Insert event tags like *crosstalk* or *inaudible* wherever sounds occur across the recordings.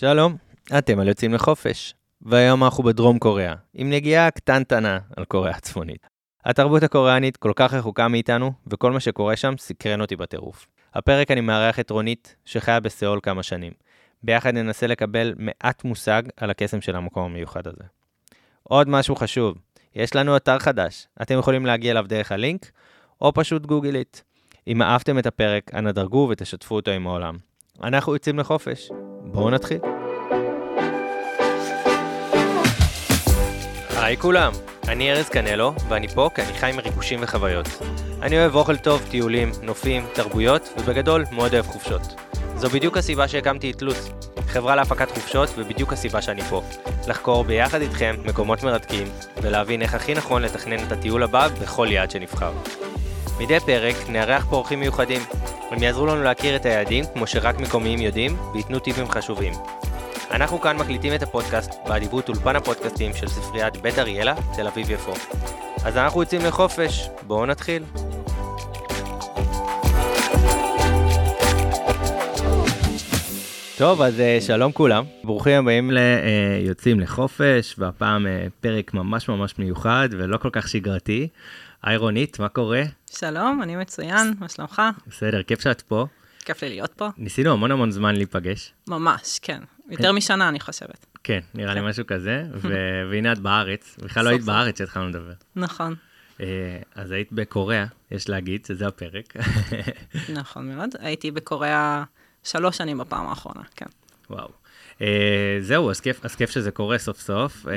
שלום, אתם על יוצאים לחופש, והיום אנחנו בדרום קוריאה, עם נגיעה קטנטנה על קוריאה הצפונית. התרבות הקוריאנית כל כך רחוקה מאיתנו, וכל מה שקורה שם סקרן אותי בטירוף. הפרק אני מארח את רונית, שחיה בסיאול כמה שנים. ביחד ננסה לקבל מעט מושג על הקסם של המקום המיוחד הזה. עוד משהו חשוב, יש לנו אתר חדש, אתם יכולים להגיע אליו דרך הלינק, או פשוט גוגלית. אם אהבתם את הפרק, אנא דרגו ותשתפו אותו עם העולם. אנחנו יוצאים לחופש. בואו נתחיל. היי כולם, אני ארז קנלו, ואני פה כי אני חי מריגושים וחוויות. אני אוהב אוכל טוב, טיולים, נופים, תרבויות, ובגדול, מאוד אוהב חופשות. זו בדיוק הסיבה שהקמתי את לוץ, חברה להפקת חופשות, ובדיוק הסיבה שאני פה. לחקור ביחד איתכם מקומות מרתקים, ולהבין איך הכי נכון לתכנן את הטיול הבא בכל יעד שנבחר. מדי פרק נארח פה אורחים מיוחדים. הם יעזרו לנו להכיר את היעדים כמו שרק מקומיים יודעים, וייתנו טיפים חשובים. אנחנו כאן מקליטים את הפודקאסט באדיבות אולפן הפודקאסטים של ספריית בית אריאלה, תל אביב יפו. אז אנחנו יוצאים לחופש, בואו נתחיל. טוב, אז uh, שלום כולם, ברוכים הבאים ליוצאים לחופש, והפעם uh, פרק ממש ממש מיוחד ולא כל כך שגרתי. היי רונית, מה קורה? שלום, אני מצוין, מה שלומך? בסדר, כיף שאת פה. כיף לי להיות פה. ניסינו המון המון זמן להיפגש. ממש, כן. יותר משנה, אני חושבת. כן, נראה לי כן. משהו כזה, *laughs* והנה את בארץ, בכלל לא היית. בארץ כשהתחלנו לדבר. נכון, אה, אז היית בקוריאה, יש להגיד, שזה הפרק. *laughs* נכון מאוד. הייתי בקוריאה שלוש שנים בפעם האחרונה, כן. וואו. אה, זהו, אז כיף, אז כיף שזה קורה סוף סוף, אה,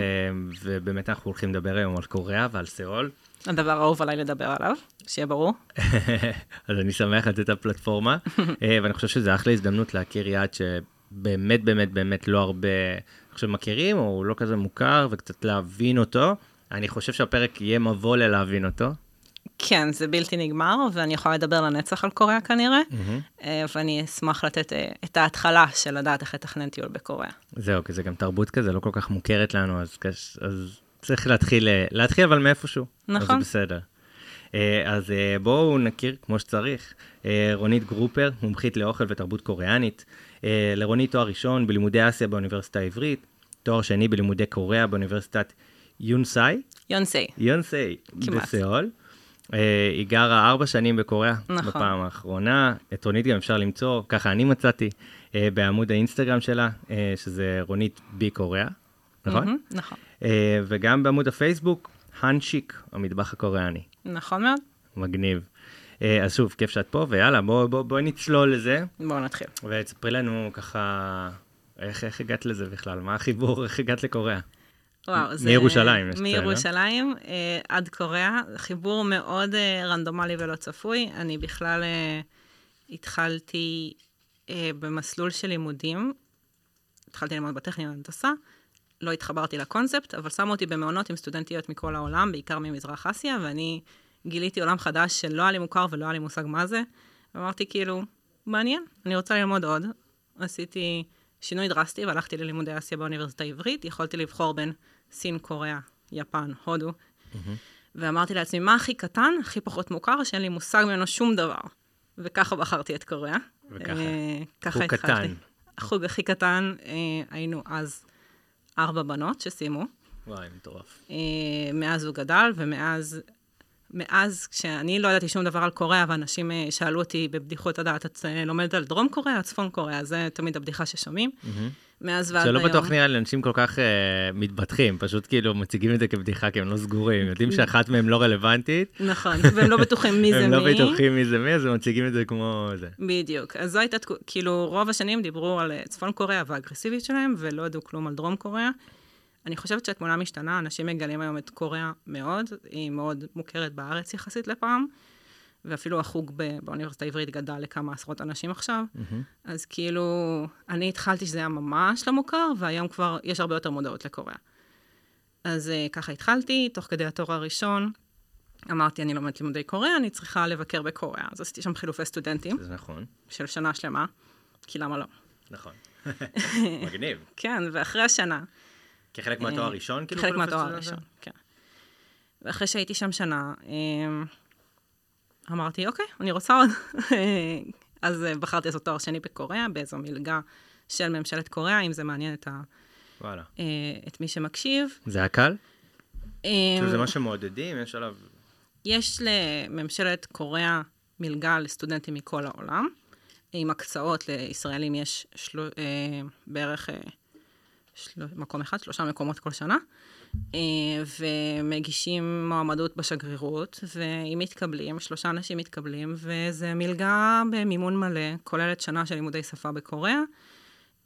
ובאמת אנחנו הולכים לדבר היום על קוריאה ועל סאול. הדבר האהוב עליי לדבר עליו, שיהיה ברור. *laughs* אז אני שמח לתת את הפלטפורמה, *laughs* אה, ואני חושב שזה אחלה הזדמנות להכיר יעד שבאמת באמת באמת לא הרבה, אני חושב, מכירים, או הוא לא כזה מוכר, וקצת להבין אותו. אני חושב שהפרק יהיה מבוא ללהבין אותו. כן, זה בלתי נגמר, ואני יכולה לדבר לנצח על קוריאה כנראה, אה, ואני אשמח לתת אה, את ההתחלה של לדעת איך לתכנן טיול בקוריאה. זהו, כי זה גם תרבות כזה לא כל כך מוכרת לנו, אז, אז צריך להתחיל, אה, להתחיל אבל מאיפשהו. נכון. אז זה בסדר. אה, אז אה, בואו נכיר כמו שצריך. רונית גרופר, מומחית לאוכל ותרבות קוריאנית. לרונית תואר ראשון בלימודי אסיה באוניברסיטה העברית, תואר שני בלימודי קוריאה באוניברסיטת יונסאי, יונסי, יונסאי, כמעט. בסיאול. היא גרה ארבע שנים בקוריאה, נכון. בפעם האחרונה. את רונית גם אפשר למצוא, ככה אני מצאתי, בעמוד האינסטגרם שלה, שזה רונית בי קוריאה, נכון? נכון. אה, וגם בעמוד הפייסבוק, הנשיק, המטבח הקוריאני. נכון מאוד. מגניב. אה, אז שוב, כיף שאת פה, ויאללה, בואי בוא, בוא נצלול לזה, בואו נתחיל. ותספרי לנו ככה, איך, איך הגעת לזה בכלל? מה החיבור, איך הגעת לקוריאה? וואו, זה... מירושלים? מירושלים אה, עד קוריאה, חיבור מאוד אה, רנדומלי ולא צפוי. אני בכלל אה, התחלתי אה, במסלול של לימודים, התחלתי ללמוד בטכניון הנדסה, לא התחברתי לקונספט, אבל שמו אותי במעונות עם סטודנטיות מכל העולם, בעיקר ממזרח אסיה, ואני גיליתי עולם חדש שלא היה לי מוכר ולא היה לי מושג מה זה, ואמרתי כאילו, מעניין, אני רוצה ללמוד עוד. עשיתי שינוי דרסטי והלכתי ללימודי אסיה באוניברסיטה העברית, יכולתי לבחור בין סין, קוריאה, יפן, הודו, ואמרתי לעצמי, מה הכי קטן, הכי פחות מוכר, שאין לי מושג ממנו שום דבר. וככה בחרתי את קוריאה. וככה. אה, חוג התחלתי. קטן. החוג הכי קטן, אה, היינו אז ארבע בנות שסיימו. וואי, מטורף. אה, מאז הוא גדל, ומאז, מאז, כשאני לא ידעתי שום דבר על קוריאה, ואנשים אה, שאלו אותי בבדיחות הדעת, את אה, לומדת על דרום קוריאה צפון קוריאה? זה תמיד הבדיחה ששומעים. מאז ועד שלא היום. בטוח נראה לי אנשים כל כך uh, מתבטחים, פשוט כאילו מציגים את זה כבדיחה כי הם לא סגורים, יודעים *laughs* שאחת מהם לא רלוונטית, נכון, והם לא בטוחים מי *laughs* זה הם מי. לא בטוחים מי זה מי, אז הם מציגים את זה כמו זה. בדיוק. אז זו הייתה, כאילו, רוב השנים דיברו על אה, צפון קוריאה והאגרסיביות שלהם, ולא ידעו כלום על דרום קוריאה. אני חושבת שהתמונה משתנה, אנשים מגלים היום את קוריאה מאוד, היא מאוד מוכרת בארץ יחסית לפעם, ואפילו החוג ב- באוניברסיטה העברית גדל לכמה עשרות אנשים עכשיו. אז כאילו, אני התחלתי שזה היה ממש לא מוכר, והיום כבר יש הרבה יותר מודעות לקוריאה. אז אה, ככה התחלתי, תוך כדי התואר הראשון, אמרתי, אני לומדת לימודי קוריאה, אני צריכה לבקר בקוריאה. אז עשיתי שם חילופי סטודנטים. זה נכון, של שנה שלמה, כי למה לא? נכון. *laughs* מגניב. כן, ואחרי השנה, כחלק מהתואר הראשון, כאילו? חלק כל מהתואר? הראשון, כן. ואחרי שהייתי שם שנה, אמ, אמרתי, אוקיי, אני רוצה עוד. *laughs* אז אה, בחרתי לעשות תואר שני בקוריאה, באיזו מלגה של ממשלת קוריאה, אם זה מעניין את, ה, וואלה. אה, את מי שמקשיב. זה היה קל? אה, כאילו זה מה שמעודדים, יש עליו... יש לממשלת קוריאה מלגה לסטודנטים מכל העולם. עם הקצאות לישראלים יש של... אה, בערך של... מקום אחד, שלושה מקומות כל שנה. אה, ומגישים מועמדות בשגרירות, ואם מתקבלים, שלושה אנשים מתקבלים, וזה מלגה במימון מלא, כוללת שנה של לימודי שפה בקוריאה,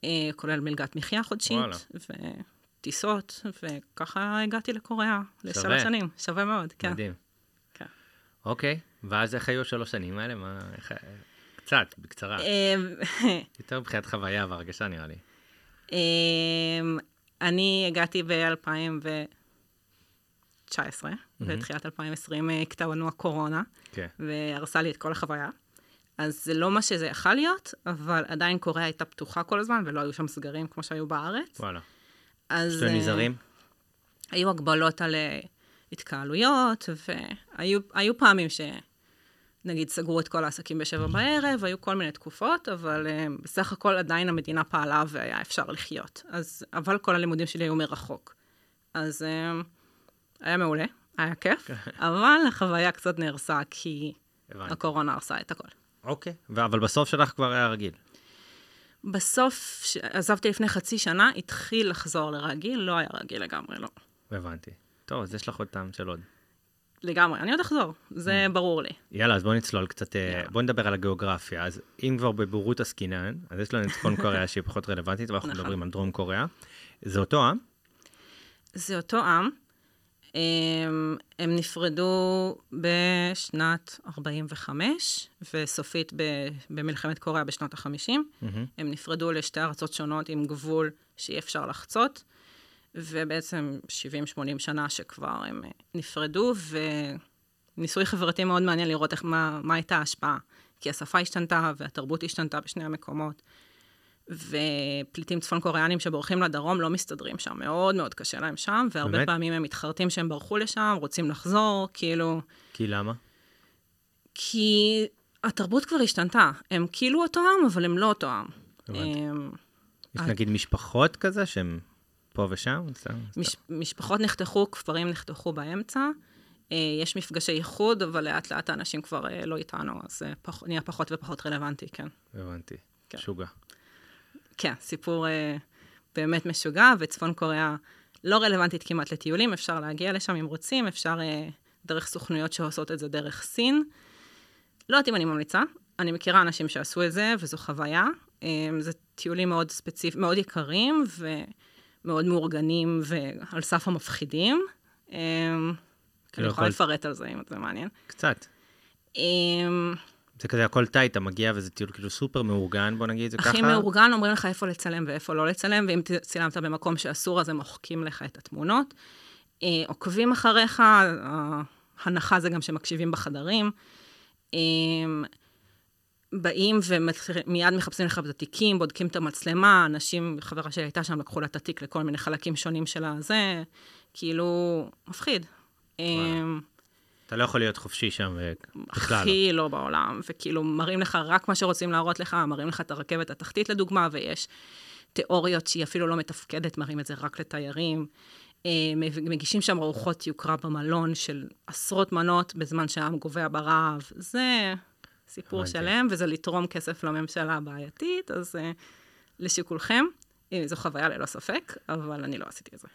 אה, כולל מלגת מחיה חודשית, וואלה. וטיסות, וככה הגעתי לקוריאה לשלוש. שנים, שווה מאוד, כן. מדהים. כן. אוקיי, ואז איך היו השלוש שנים האלה? מה... איך... קצת, בקצרה. אה, *laughs* יותר מבחינת חוויה והרגשה נראה לי. אני הגעתי ב-2019, בתחילת 2020 הקטענו הקורונה, כן. והרסה לי את כל החוויה. אז זה לא מה שזה יכול להיות, אבל עדיין קוריאה הייתה פתוחה כל הזמן, ולא היו שם סגרים כמו שהיו בארץ. וואלה. אז שאתם אה, נזהרים? היו הגבלות על אה, התקהלויות, והיו היו פעמים ש... נגיד, סגרו את כל העסקים בשבע בערב, היו כל מיני תקופות, אבל uh, בסך הכל עדיין המדינה פעלה והיה אפשר לחיות. אז, אבל כל הלימודים שלי היו מרחוק. אז uh, היה מעולה, היה כיף, אבל החוויה קצת נהרסה, כי הבנתי. הקורונה הרסה את הכל. אוקיי. אבל בסוף שלך כבר היה רגיל. בסוף, עזבתי לפני חצי שנה, התחיל לחזור לרגיל, לא היה רגיל לגמרי, לא. הבנתי. טוב, אז יש לך עוד טעם של עוד. לגמרי, אני עוד אחזור, זה ברור לי. יאללה, אז בוא נצלול קצת, אה, יאללה. בוא נדבר על הגיאוגרפיה. אז אם כבר בבורות עסקינן, אז יש לנו את צפון קוריאה שהיא פחות רלוונטית, ואנחנו נכון. מדברים על דרום קוריאה. זה אותו עם? זה אותו עם. הם, הם נפרדו בשנת 45, וסופית ב, במלחמת קוריאה בשנות ה-50. מהמם. הם הם נפרדו לשתי ארצות שונות עם גבול שאי אפשר לחצות, ובעצם 70-80 שנה שכבר הם נפרדו, וניסוי חברתי מאוד מעניין לראות איך, מה, מה הייתה ההשפעה. כי השפה השתנתה והתרבות השתנתה בשני המקומות. ופליטים צפון קוריאנים שבורחים לדרום לא מסתדרים שם, מאוד מאוד קשה להם שם, והרבה באמת? פעמים הם מתחרטים שהם ברחו לשם, רוצים לחזור, כאילו... כי למה? כי התרבות כבר השתנתה. הם כאילו אותו עם, אבל הם לא אותו עם. הם- יש. נגיד משפחות כזה שהן פה ושם? מש, משפחות נחתכו, כפרים נחתכו באמצע. אה, יש מפגשי איחוד, אבל לאט לאט האנשים כבר אה, לא איתנו, אז זה פח, נהיה פחות ופחות רלוונטי, כן. הבנתי. כן. שוגע. כן, סיפור אה, באמת משוגע, וצפון קוריאה לא רלוונטית כמעט לטיולים, אפשר להגיע לשם אם רוצים, אפשר אה, דרך סוכנויות שעושות את זה דרך סין. לא יודעת אם אני ממליצה, אני מכירה אנשים שעשו את זה, וזו חוויה. אה, זה טיולים מאוד ספציפיים, מאוד יקרים, ומאוד מאורגנים, ועל סף המפחידים. אה, אני יכולה יכול- לפרט על זה, אם זה מעניין. קצת. אה, זה כזה הכל טייט, אתה מגיע וזה טיול כאילו סופר מאורגן, בוא נגיד, זה ככה. הכי מאורגן, אומרים לך איפה לצלם ואיפה לא לצלם, ואם צילמת במקום שאסור, אז הם מוחקים לך את התמונות. אה, עוקבים אחריך, אה, הנחה זה גם שמקשיבים בחדרים. באים ומיד מחפשים לך את התיקים, בודקים את המצלמה, אנשים, חברה שלי הייתה שם, לקחו לה את התיק לכל מיני חלקים שונים של הזה, כאילו, מפחיד. אה, אתה לא יכול להיות חופשי שם אה, בכלל. לא. הכי לא בעולם, וכאילו מראים לך רק מה שרוצים להראות לך, מראים לך את הרכבת התחתית לדוגמה, ויש תיאוריות שהיא אפילו לא מתפקדת, מראים את זה רק לתיירים. אה, מגישים שם ארוחות יוקרה במלון של עשרות מנות בזמן שהעם גובע ברעב. זה סיפור הבנתי. שלם, וזה לתרום כסף לממשלה הבעייתית, אז אה, לשיקולכם. אה, זו חוויה ללא ספק, אבל אני לא עשיתי את זה.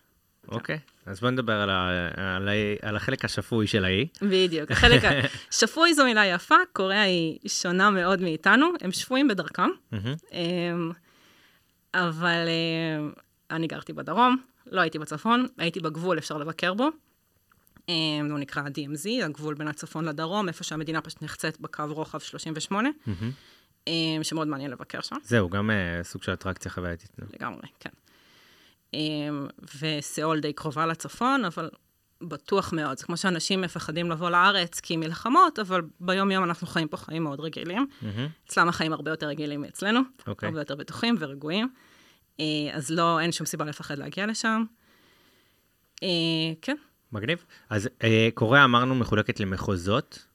אוקיי, אז בוא נדבר על ה- על ה- על החלק השפוי של האי. בדיוק. החלק השפוי *laughs* זו מילה יפה, קוריאה היא שונה מאוד מאיתנו, הם שפויים בדרכם. אמ, אבל אמ, אני גרתי בדרום, לא הייתי בצפון, הייתי בגבול, אפשר לבקר בו. אמ, הוא נקרא DMZ, הגבול בין הצפון לדרום, איפה שהמדינה פשוט נחצית בקו רוחב 38, מהמם. אמ, שמאוד מעניין לבקר שם. זהו, גם אה, סוג של אטרקציה חווייתית. לגמרי, כן. אמ, וסיאול די קרובה לצפון, אבל בטוח מאוד. זה כמו שאנשים מפחדים לבוא לארץ כי מלחמות, אבל ביום-יום אנחנו חיים פה חיים מאוד רגילים. מהמם. אצלם החיים הרבה יותר רגילים מאצלנו, אוקיי. הרבה יותר בטוחים ורגועים. אה, אז לא, אין שום סיבה לפחד להגיע לשם. אה, כן, מגניב. אז אה, קוריאה אמרנו מחולקת למחוזות.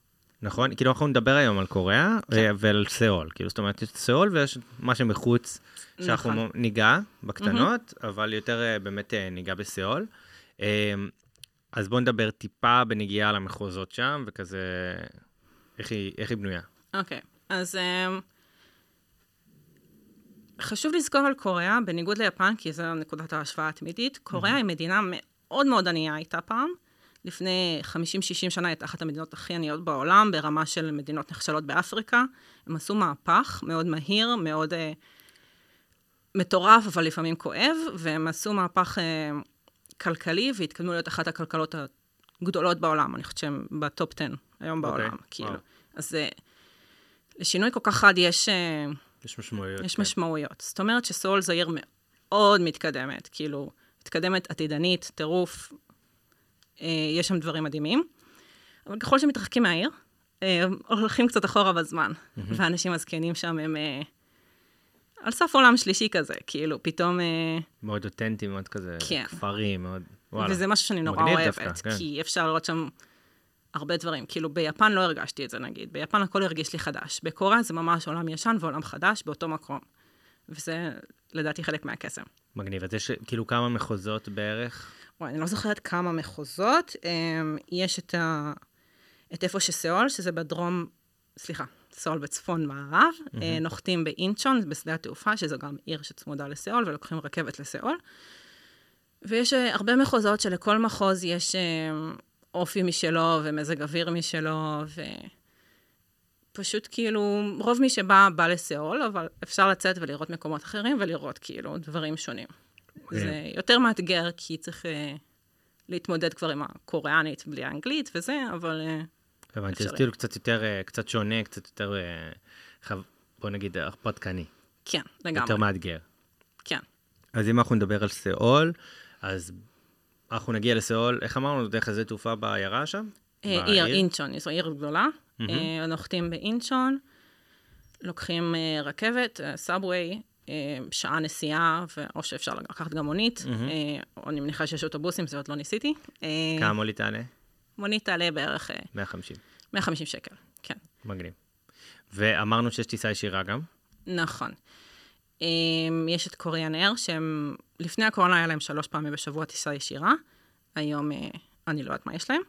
נכון? כאילו אנחנו נדבר היום על קוריאה כן. אה, ועל סאול. כאילו, זאת אומרת, יש סאול ויש מה שמחוץ, שאנחנו נכון. ניגע בקטנות, אבל יותר אה, באמת אה, ניגע בסאול. אה, אז בואו נדבר טיפה בנגיעה על המחוזות שם, וכזה, איך היא, איך היא בנויה. אוקיי, אז אמ, חשוב לזכור על קוריאה, בניגוד ליפן, כי זו נקודת ההשוואה התמידית, קוריאה היא מדינה מאוד מאוד ענייה הייתה פעם. לפני 50-60 שנה הייתה אחת המדינות הכי עניות בעולם, ברמה של מדינות נחשלות באפריקה. הם עשו מהפך מאוד מהיר, מאוד אה, מטורף, אבל לפעמים כואב, והם עשו מהפך אה, כלכלי והתקדמו להיות אחת הכלכלות הגדולות בעולם. אני חושבת שהם בטופ 10 היום אוקיי, בעולם, כאילו. וואו. אז אה, לשינוי כל כך חד יש, אה, יש משמעויות. יש כן. משמעויות. זאת אומרת שסול זו עיר מאוד מתקדמת, כאילו, מתקדמת עתידנית, טירוף, אה, יש שם דברים מדהימים. אבל ככל שמתרחקים מהעיר, אה, הולכים קצת אחורה בזמן, והאנשים הזקנים שם הם אה, על סף עולם שלישי כזה, כאילו, פתאום... מאוד אותנטי, מאוד כזה, כן. כפרי, מאוד, וואלה. וזה משהו שאני נורא אוהבת, דווקא, כן. כי אפשר לראות שם הרבה דברים. כאילו, ביפן לא הרגשתי את זה, נגיד. ביפן הכל הרגיש לי חדש. בקוריאה זה ממש עולם ישן ועולם חדש באותו מקום. וזה, לדעתי, חלק מהקסם. מגניב. אז יש כאילו כמה מחוזות בערך? וואי, אני לא זוכרת כמה מחוזות. אמ, יש את, ה... את איפה שסאול, שזה בדרום, סליחה, סאול בצפון מערב. Mm-hmm. נוחתים באינצ'ון, בשדה התעופה, שזו גם עיר שצמודה לסאול, ולוקחים רכבת לסאול. ויש אה, הרבה מחוזות שלכל מחוז יש אה, אופי משלו ומזג אוויר משלו, ופשוט כאילו, רוב מי שבא, בא לסאול, אבל אפשר לצאת ולראות מקומות אחרים ולראות כאילו דברים שונים. כן. זה יותר מאתגר, כי צריך אה, להתמודד כבר עם הקוריאנית בלי האנגלית וזה, אבל אה, הבנתי, אפשרי. כאילו קצת יותר, אה, קצת שונה, קצת יותר, בוא נגיד, הרפתקני. כן, לגמרי. יותר מאתגר. כן. אז אם אנחנו נדבר על סאול, אז אנחנו נגיע לסאול, איך אמרנו, דרך איזה תעופה בעיירה שם? עיר אינצ'ון, זו עיר גדולה. אה, נוחתים באינצ'ון, לוקחים אה, רכבת, סאבווי, אה, שעה נסיעה, או שאפשר לקחת גם מונית, או אני מניחה שיש אוטובוסים, זה עוד לא ניסיתי. כמה מונית תעלה? מונית תעלה בערך אה, 150. 150 שקל, כן. מגניב. ואמרנו שיש טיסה ישירה גם? נכון. יש את קוריאן אייר, שהם, לפני הקורונה היה להם שלוש פעמים בשבוע טיסה ישירה. היום אני לא יודעת מה יש להם,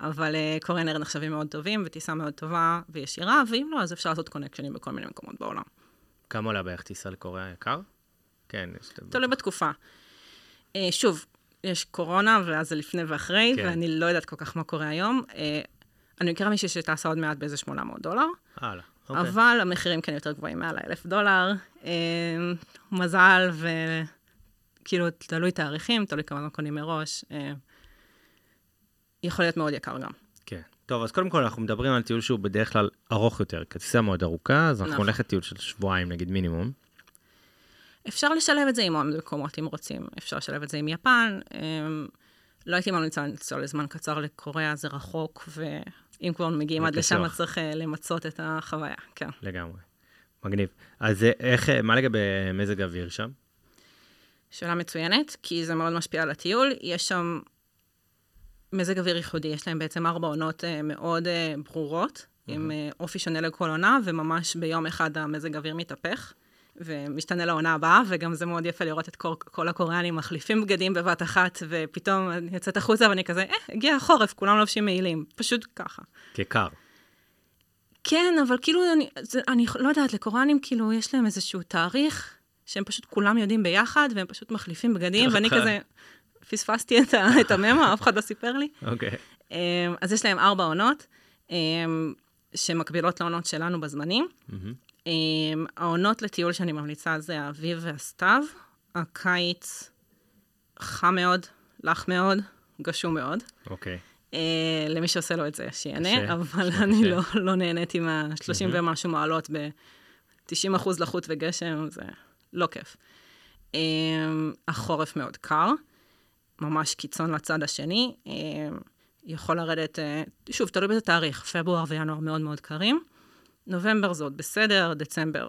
אבל uh, קוריאן אייר נחשבים מאוד טובים, וטיסה מאוד טובה וישירה, ואם לא, אז אפשר לעשות קונקשנים בכל מיני מקומות בעולם. כמה עולה בערך טיסה לקוריאה יקר? כן, יש... תלוי בתקופה. Uh, שוב, יש קורונה, ואז זה לפני ואחרי, כן. כן. ואני לא יודעת כל כך מה קורה היום. Uh, אני מכירה מישהי שטסה עוד מעט באיזה 800 דולר. הלאה. Okay. אוקיי. אבל המחירים כן יותר גבוהים מעל האלף דולר. אה, מזל, וכאילו, תלוי תאריכים, תלוי כמה זמן קונים מראש. אה, יכול להיות מאוד יקר גם. כן. טוב, אז קודם כל אנחנו מדברים על טיול שהוא בדרך כלל ארוך יותר, כי טיסה מאוד ארוכה, אז אנחנו נכון. הולכת טיול של שבועיים נגיד מינימום. אפשר לשלב את זה עם עוד מקומות אם רוצים, אפשר לשלב את זה עם יפן. אה, לא הייתי ממליצה לנסוע לזמן קצר לקוריאה, זה רחוק, ואם כבר מגיעים עד לשם, צריך אה, למצות את החוויה, כן. לגמרי. מגניב. אז אה, איך, אה, מה לגבי מזג האוויר שם? שאלה מצוינת, כי זה מאוד משפיע על הטיול. יש שם מזג אוויר ייחודי, יש להם בעצם ארבע עונות אה, מאוד אה, ברורות, עם אה, אופי שונה לכל עונה, וממש ביום אחד המזג אוויר מתהפך, ומשתנה לעונה הבאה, וגם זה מאוד יפה לראות את כל, כל הקוריאנים מחליפים בגדים בבת אחת, ופתאום אני יוצאת החוצה ואני כזה, אה, הגיע החורף, כולם לובשים מעילים, פשוט ככה. כקר. כן, אבל כאילו, אני, זה, אני לא יודעת, לקוריאנים כאילו, יש להם איזשהו תאריך, שהם פשוט כולם יודעים ביחד, והם פשוט מחליפים בגדים, ואני כזה, פספסתי את, ה, את הממה, אף אחד לא סיפר לי. אוקיי. אמ, אז יש להם ארבע עונות, אמ, שמקבילות לעונות שלנו בזמנים. אמ, העונות לטיול שאני ממליצה זה האביב והסתיו. הקיץ חם מאוד, לח מאוד, גשום מאוד. אוקיי. אה, למי שעושה לו את זה, שיהנה, קשה, אבל קשה, אני קשה. לא, לא נהנית עם ה-30 ומשהו מעלות ב-90 אחוז לחות וגשם, זה לא כיף. אה, החורף מאוד קר, ממש קיצון לצד השני. אה, יכול לרדת, אה, שוב, תלוי באיזה תאריך, פברואר וינואר מאוד מאוד קרים. נובמבר זה עוד בסדר, דצמבר,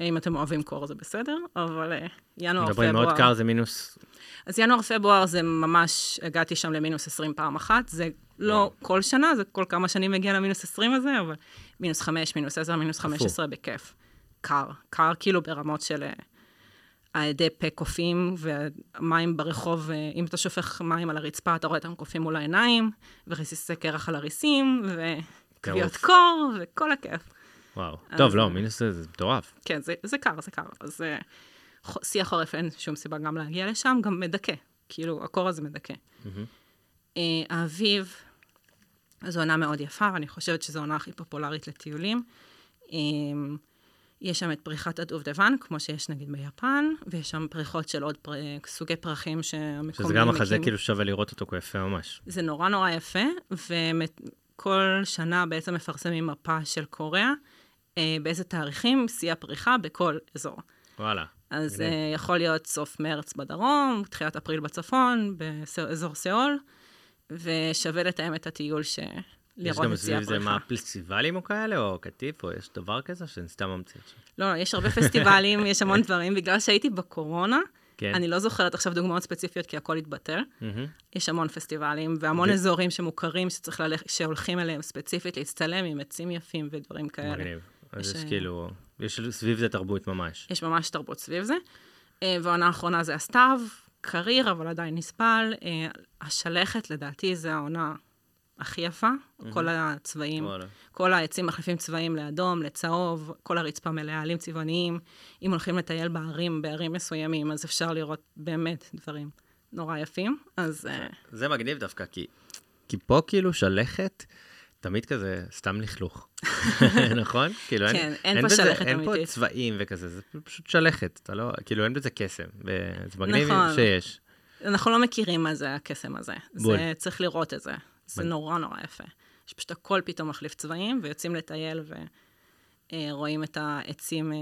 אם אתם אוהבים קור זה בסדר, אבל אה, ינואר, פברואר... מדברים מאוד קר, זה מינוס... אז ינואר-פברואר זה ממש, הגעתי שם למינוס 20 פעם אחת, זה לא וואו. כל שנה, זה כל כמה שנים מגיע למינוס 20 הזה, אבל מינוס 5, מינוס 10, מינוס 15 בכיף. קר. קר כאילו ברמות של אה, האדי פה קופאים, והמים ברחוב, אה, אם אתה שופך מים על הרצפה, אתה רואה אותם קופאים מול העיניים, ורסיסי קרח על הריסים, וכוויות טירוף. קור, וכל הכיף. וואו. אז- טוב, לא, מינוס זה זה מטורף. כן, זה, זה קר, זה קר. אז אה, שיא החורף אין שום סיבה גם להגיע לשם, גם מדכא. כאילו, הקור הזה מדכא. אה, האביב, זו עונה מאוד יפה, ואני חושבת שזו העונה הכי פופולרית לטיולים. אה, יש שם את פריחת הדובדבן, כמו שיש נגיד ביפן, ויש שם פריחות של עוד פר... סוגי פרחים שהמקומיים שזה גם מחזה. כאילו שווה לראות אותו כיפה ממש. זה נורא נורא יפה, וכל שנה בעצם מפרסמים מפה של קוריאה, אה, באיזה תאריכים שיא הפריחה בכל אזור. וואלה. אז uh, יכול להיות סוף מרץ בדרום, תחילת אפריל בצפון, באזור סאול, ושווה לתאם את הטיול ש... יש לראות גם את שיא סביב זה. מה, פסטיבלים או כאלה, או קטיף, או יש דבר כזה שאני סתם ממציא עכשיו. לא, לא, יש הרבה פסטיבלים, יש המון *laughs* דברים. בגלל שהייתי בקורונה, כן. אני לא זוכרת עכשיו דוגמאות ספציפיות, כי הכל התבטל. יש המון פסטיבלים, והמון ו- אזורים שמוכרים, שצריך ללכת, שהולכים אליהם ספציפית להצטלם עם עצים יפים ודברים כאלה. מגניב. אז יש, יש אה, כאילו, יש סביב זה תרבות ממש. יש ממש תרבות סביב זה. אה, והעונה האחרונה זה הסתיו, קריר, אבל עדיין נספל. אה, השלכת, לדעתי, זה העונה הכי יפה. כל הצבעים, וואלה. כל העצים מחליפים צבעים לאדום, לצהוב, כל הרצפה מלאה עלים צבעוניים. אם הולכים לטייל בערים, בערים מסוימים, אז אפשר לראות באמת דברים נורא יפים. אז אה, זה מגניב דווקא, כי, כי פה כאילו שלכת, תמיד כזה סתם לכלוך. *laughs* נכון? כאילו כן, אין פה בזה- שלכת אין פה אמיתית. צבעים וכזה, זה פשוט שלכת, אתה לא, כאילו אין בזה קסם. וזה מגניב נכון. שיש. אנחנו לא מכירים מה זה הקסם הזה. בול. זה, צריך לראות את זה. זה. נורא נורא יפה. שפשוט הכל פתאום מחליף צבעים, ויוצאים לטייל ורואים את העצים אה,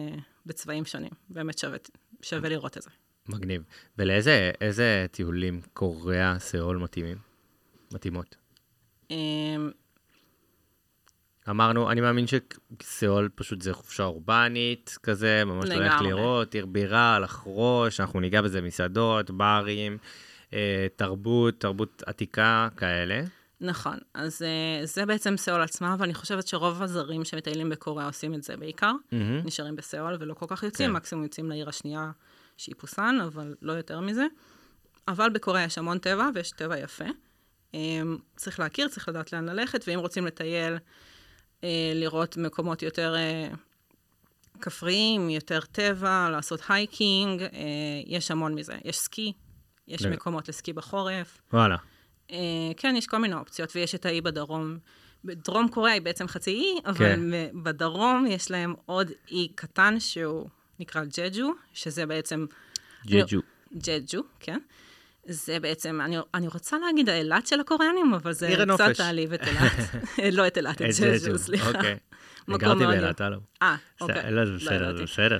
בצבעים שונים. באמת שווה, שווה לראות את זה. מגניב. ולאיזה איזה טיולים קוריאה, סאול מתאימים? מתאימות. אה, אמרנו, אני מאמין שסאול פשוט זה חופשה אורבנית כזה, ממש ללכת לגמרי. לראות, עיר בירה, לחרוש, אנחנו ניגע בזה, מסעדות, ברים, אה, תרבות, תרבות עתיקה, כאלה. נכון, אז אה, זה בעצם סאול עצמה, ואני חושבת שרוב הזרים שמטיילים בקוריאה עושים את זה בעיקר. מהמם. נשארים בסאול ולא כל כך יוצאים, כן. מקסימום יוצאים לעיר השנייה שהיא פוסאן, אבל לא יותר מזה. אבל בקוריאה יש המון טבע, ויש טבע יפה. אמ, צריך להכיר, צריך לדעת לאן ללכת, ואם רוצים לטייל, אה, לראות מקומות יותר אה, כפריים, יותר טבע, לעשות hiking, אה, יש המון מזה. יש סקי, יש לג- מקומות לסקי בחורף. וואלה. אה, כן, יש כל מיני אופציות, ויש את האי בדרום. בדרום קוריאה היא בעצם חצי אי, אבל כן. בדרום יש להם עוד אי קטן שהוא נקרא ג'ג'ו, שזה בעצם... ג'ג'ו. ג'ג'ו, כן. זה בעצם, אני, אני רוצה להגיד האילת של הקוריאנים, אבל זה קצת. תעליב את אילת. *laughs* לא את אילת, את ג'ג'ו, סליחה. אוקיי. מקום גרתי מאוד באילת. הלו. אה, אוקיי. לא, זה לא בסדר, זה. בסדר.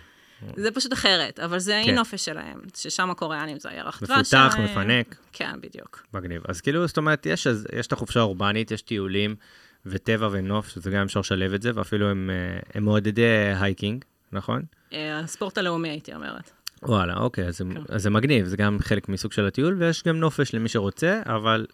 זה פשוט אחרת, אבל זה כן. נופש שלהם, ששם הקוריאנים זה הירח דבש מפותח, שלהם. מפנק. כן, בדיוק. מגניב. אז כאילו, זאת אומרת, יש, אז, יש את החופשה האורבנית, יש טיולים וטבע ונוף, שזה גם אפשר לשלב את זה, ואפילו הם, אה, הם מעודדי hiking, נכון? אה, הספורט הלאומי, הייתי אומרת. וואלה, אוקיי, אז, כן. אז זה מגניב, זה גם חלק מסוג של הטיול, ויש גם נופש למי שרוצה, אבל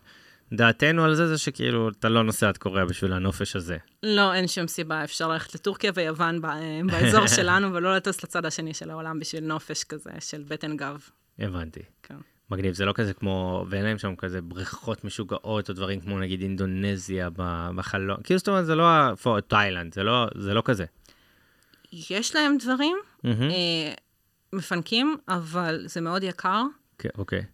דעתנו על זה זה שכאילו, אתה לא נוסע עד קוריאה בשביל הנופש הזה. לא, אין שום סיבה, אפשר ללכת לטורקיה ויוון ב- באזור *laughs* שלנו, ולא לטוס לצד השני של העולם בשביל נופש כזה של בטן גב. הבנתי. כן. מגניב, זה לא כזה כמו, ואין להם שם כזה בריכות משוגעות, או דברים כמו נגיד אינדונזיה בחלום, כאילו זאת אומרת, זה לא, ה- תאילנד, זה לא, זה לא כזה. יש להם דברים מהמם. אה, מפנקים, אבל זה מאוד יקר, כן, אוקיי. אה,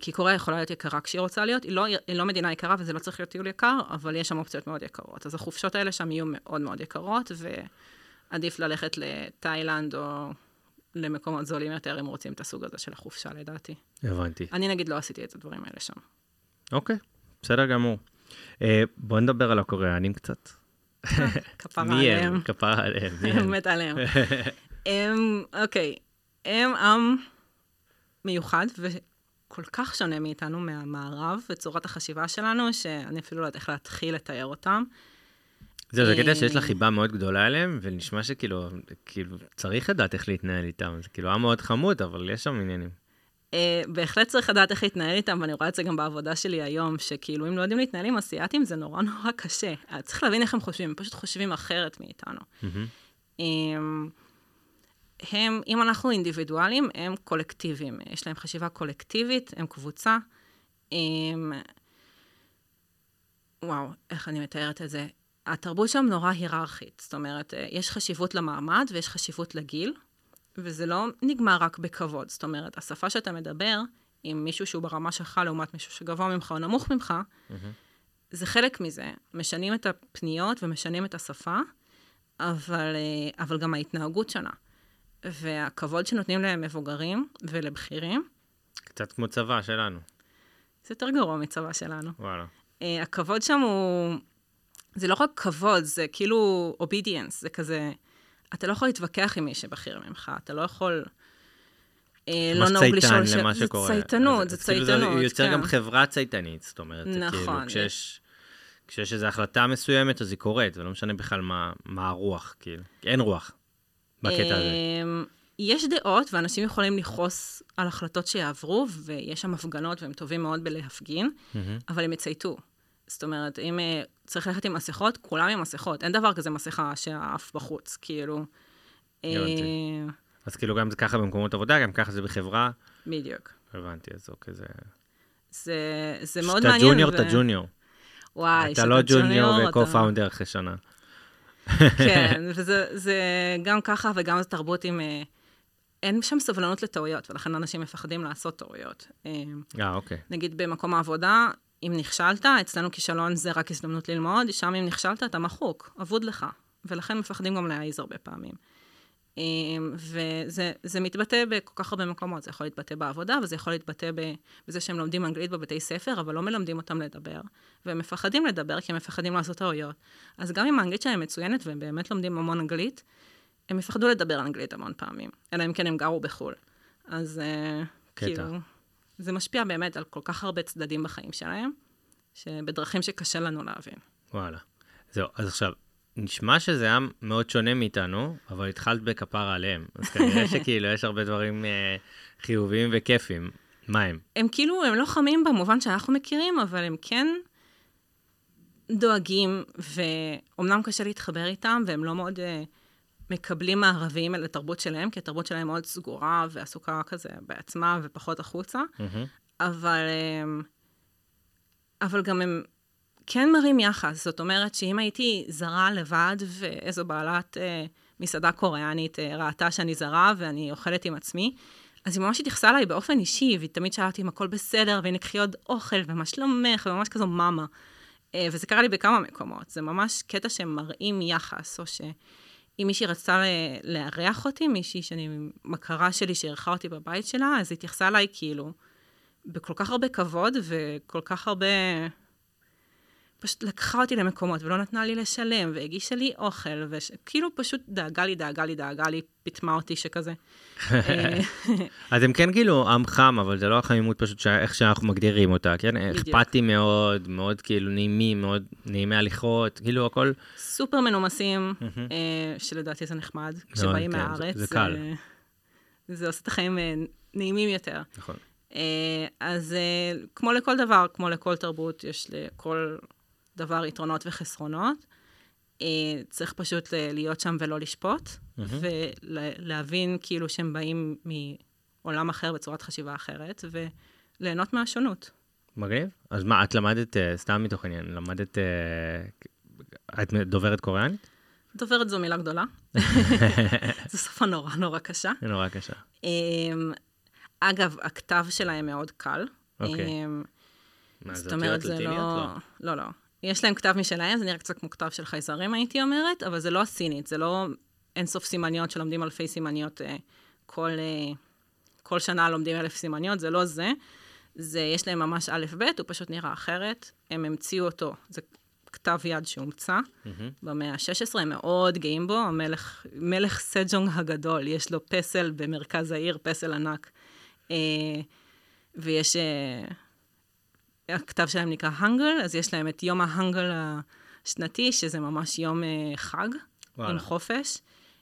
כי קוריאה יכולה להיות יקרה כשהיא רוצה להיות. היא לא, היא לא מדינה יקרה וזה לא צריך להיות טיול יקר, אבל יש שם אופציות מאוד יקרות. אז החופשות האלה שם יהיו מאוד מאוד יקרות, ועדיף ללכת לתאילנד או למקומות זולים יותר, אם רוצים את הסוג הזה של החופשה, לדעתי. הבנתי. אני נגיד לא עשיתי את הדברים האלה שם. אוקיי, בסדר גמור. אה, בוא נדבר על הקוריאנים קצת. *laughs* כפרה מי הם? עליהם. כפרה עליהם, מי הם? *laughs* מת עליהם. *laughs* הם, אוקיי, הם עם מיוחד וכל כך שונה מאיתנו מהמערב וצורת החשיבה שלנו, שאני אפילו לא יודעת איך להתחיל לתאר אותם. זהו, זה קטע שיש אה, לה חיבה מאוד גדולה אליהם, ונשמע שכאילו, כאילו, צריך לדעת איך להתנהל איתם. זה כאילו עם מאוד חמוד, אבל יש שם עניינים. Uh, בהחלט צריך לדעת איך להתנהל איתם, ואני רואה את זה גם בעבודה שלי היום, שכאילו אם לא יודעים להתנהל עם אסיאתים זה נורא נורא קשה. צריך להבין איך הם חושבים, הם פשוט חושבים אחרת מאיתנו. הם, אם אנחנו אינדיבידואלים, הם קולקטיביים. יש להם חשיבה קולקטיבית, הם קבוצה. הם... וואו, איך אני מתארת את זה? התרבות שם נורא היררכית. זאת אומרת, אה, יש חשיבות למעמד ויש חשיבות לגיל, וזה לא נגמר רק בכבוד. זאת אומרת, השפה שאתה מדבר עם מישהו שהוא ברמה שלך לעומת מישהו שגבוה ממך או נמוך ממך, mm-hmm. זה חלק מזה. משנים את הפניות ומשנים את השפה, אבל, אה, אבל גם ההתנהגות שונה. והכבוד שנותנים למבוגרים ולבכירים. קצת כמו צבא שלנו. זה יותר גרוע מצבא שלנו. וואלה. Uh, הכבוד שם הוא... זה לא רק כבוד, זה כאילו אובידיאנס, זה כזה... אתה לא יכול להתווכח עם מי שבכיר ממך, אתה לא יכול... אה, לא נהוג לשאול... ש... למה שקורה. זה צייתנות, זה צייתנות, כאילו זה יוצר כן. גם חברה צייתנית, זאת אומרת, כאילו, נכון. כאילו, כשיש... כשיש איזו החלטה מסוימת, אז היא קורית, ולא משנה בכלל מה, מה הרוח, כאילו. אין רוח. בקטע הזה? אמ, יש דעות, ואנשים יכולים לכעוס על החלטות שיעברו, ויש שם הפגנות, והם טובים מאוד בלהפגין, mm-hmm. אבל הם יצייתו. זאת אומרת, אם uh, צריך ללכת עם מסכות, כולם עם מסכות. אין דבר כזה מסכה שהאף בחוץ, כאילו. Uh, אז כאילו גם זה ככה במקומות עבודה, גם ככה זה בחברה. בדיוק. הבנתי, אז אוקיי, זה... זה, זה מאוד מעניין. כשאתה ג'וניור, אתה ג'וניור. וואי, אתה לא ג'וניור וקו-פאונדר אחרי שנה. כן, וזה גם ככה וגם זו תרבות עם... אה, אין שם סבלנות לטעויות, ולכן אנשים מפחדים לעשות טעויות. אה, אה אוקיי. נגיד במקום העבודה, אם נכשלת, אצלנו כישלון זה רק הזדמנות ללמוד, שם אם נכשלת אתה מחוק, אבוד לך. ולכן מפחדים גם להעיז הרבה פעמים. אמ, וזה מתבטא בכל כך הרבה מקומות, זה יכול להתבטא בעבודה, וזה יכול להתבטא בזה שהם לומדים אנגלית בבתי ספר, אבל לא מלמדים אותם לדבר, והם מפחדים לדבר כי הם מפחדים לעשות טעויות. אז גם אם האנגלית שלהם מצוינת והם באמת לומדים המון אנגלית, הם יפחדו לדבר אנגלית המון פעמים, אלא אם כן הם גרו בחו"ל. אז אה, קטע. כאילו, זה משפיע באמת על כל כך הרבה צדדים בחיים שלהם, שבדרכים שקשה לנו להבין. וואלה. זהו, אז עכשיו, נשמע שזה היה מאוד שונה מאיתנו, אבל התחלת בכפרה עליהם. אז כנראה *laughs* שכאילו יש הרבה דברים אה, חיוביים וכיפים. מה הם? הם כאילו, הם לא חמים במובן שאנחנו מכירים, אבל הם כן דואגים, ואומנם קשה להתחבר איתם, והם לא מאוד אה, מקבלים מערביים אל התרבות שלהם, כי התרבות שלהם מאוד סגורה ועסוקה כזה בעצמה ופחות החוצה, mm-hmm. אבל, אה, אבל גם הם כן מרים יחס. זאת אומרת שאם הייתי זרה לבד, ואיזו בעלת אה, מסעדה קוריאנית אה, ראתה שאני זרה ואני אוכלת עם עצמי, אז היא ממש התייחסה אליי באופן אישי, והיא תמיד שאלה אותי אם הכל בסדר, והנה קחי עוד אוכל, ומה שלומך, וממש כזו מאמה. אה, וזה קרה לי בכמה מקומות. זה ממש קטע שמראים יחס, או שאם מישהי רצתה לארח אותי, מישהי שאני, מכרה שלי שאירחה אותי בבית שלה, אז היא התייחסה אליי כאילו בכל כך הרבה כבוד, וכל כך הרבה פשוט לקחה אותי למקומות ולא נתנה לי לשלם, והגישה לי אוכל, וכאילו פשוט דאגה לי, דאגה לי, דאגה לי, פיטמה אותי שכזה. *laughs* אז הם כן כאילו עם חם, אבל זה לא החמימות פשוט איך שאנחנו מגדירים אותה, כן? אכפתי מאוד, מאוד כאילו נעימים, מאוד נעימי הליכות, כאילו הכל... סופר מנומסים, אה, שלדעתי זה נחמד, כשבאים כן, מהארץ. זה קל. זה עושה את החיים אה, נעימים יותר. נכון. אה, אז כמו לכל דבר, כמו לכל תרבות, יש לכל דבר יתרונות וחסרונות. אה, צריך פשוט להיות שם ולא לשפוט, mm-hmm. ולהבין כאילו שהם באים מעולם אחר בצורת חשיבה אחרת, וליהנות מהשונות. מגניב. אז מה, את למדת, אה, סתם מתוך עניין, למדת, אה, את דוברת קוריאנית? דוברת זו מילה גדולה. *laughs* זו שפה נורא נורא קשה. נורא קשה. אגב, הכתב שלהם מאוד קל. אוקיי. מה, זאת אומרת, זה לא... לא, לא. יש להם כתב משלהם, זה נראה קצת כמו כתב של חייזרים, הייתי אומרת, אבל זה לא הסינית, זה לא אינסוף סימניות שלומדים אלפי סימניות אה, כל, אה, כל שנה לומדים אלף סימניות, זה לא זה. זה, יש להם ממש א'-ב', הוא פשוט נראה אחרת. הם המציאו אותו, זה כתב יד שהומצא mm-hmm. במאה ה-16, הם מאוד גאים בו, המלך, מלך סג'ונג הגדול, יש לו פסל במרכז העיר, פסל ענק. אה, ויש... אה, הכתב שלהם נקרא הנגל, אז יש להם את יום ההנגל השנתי, שזה ממש יום uh, חג, וואלה. עם חופש.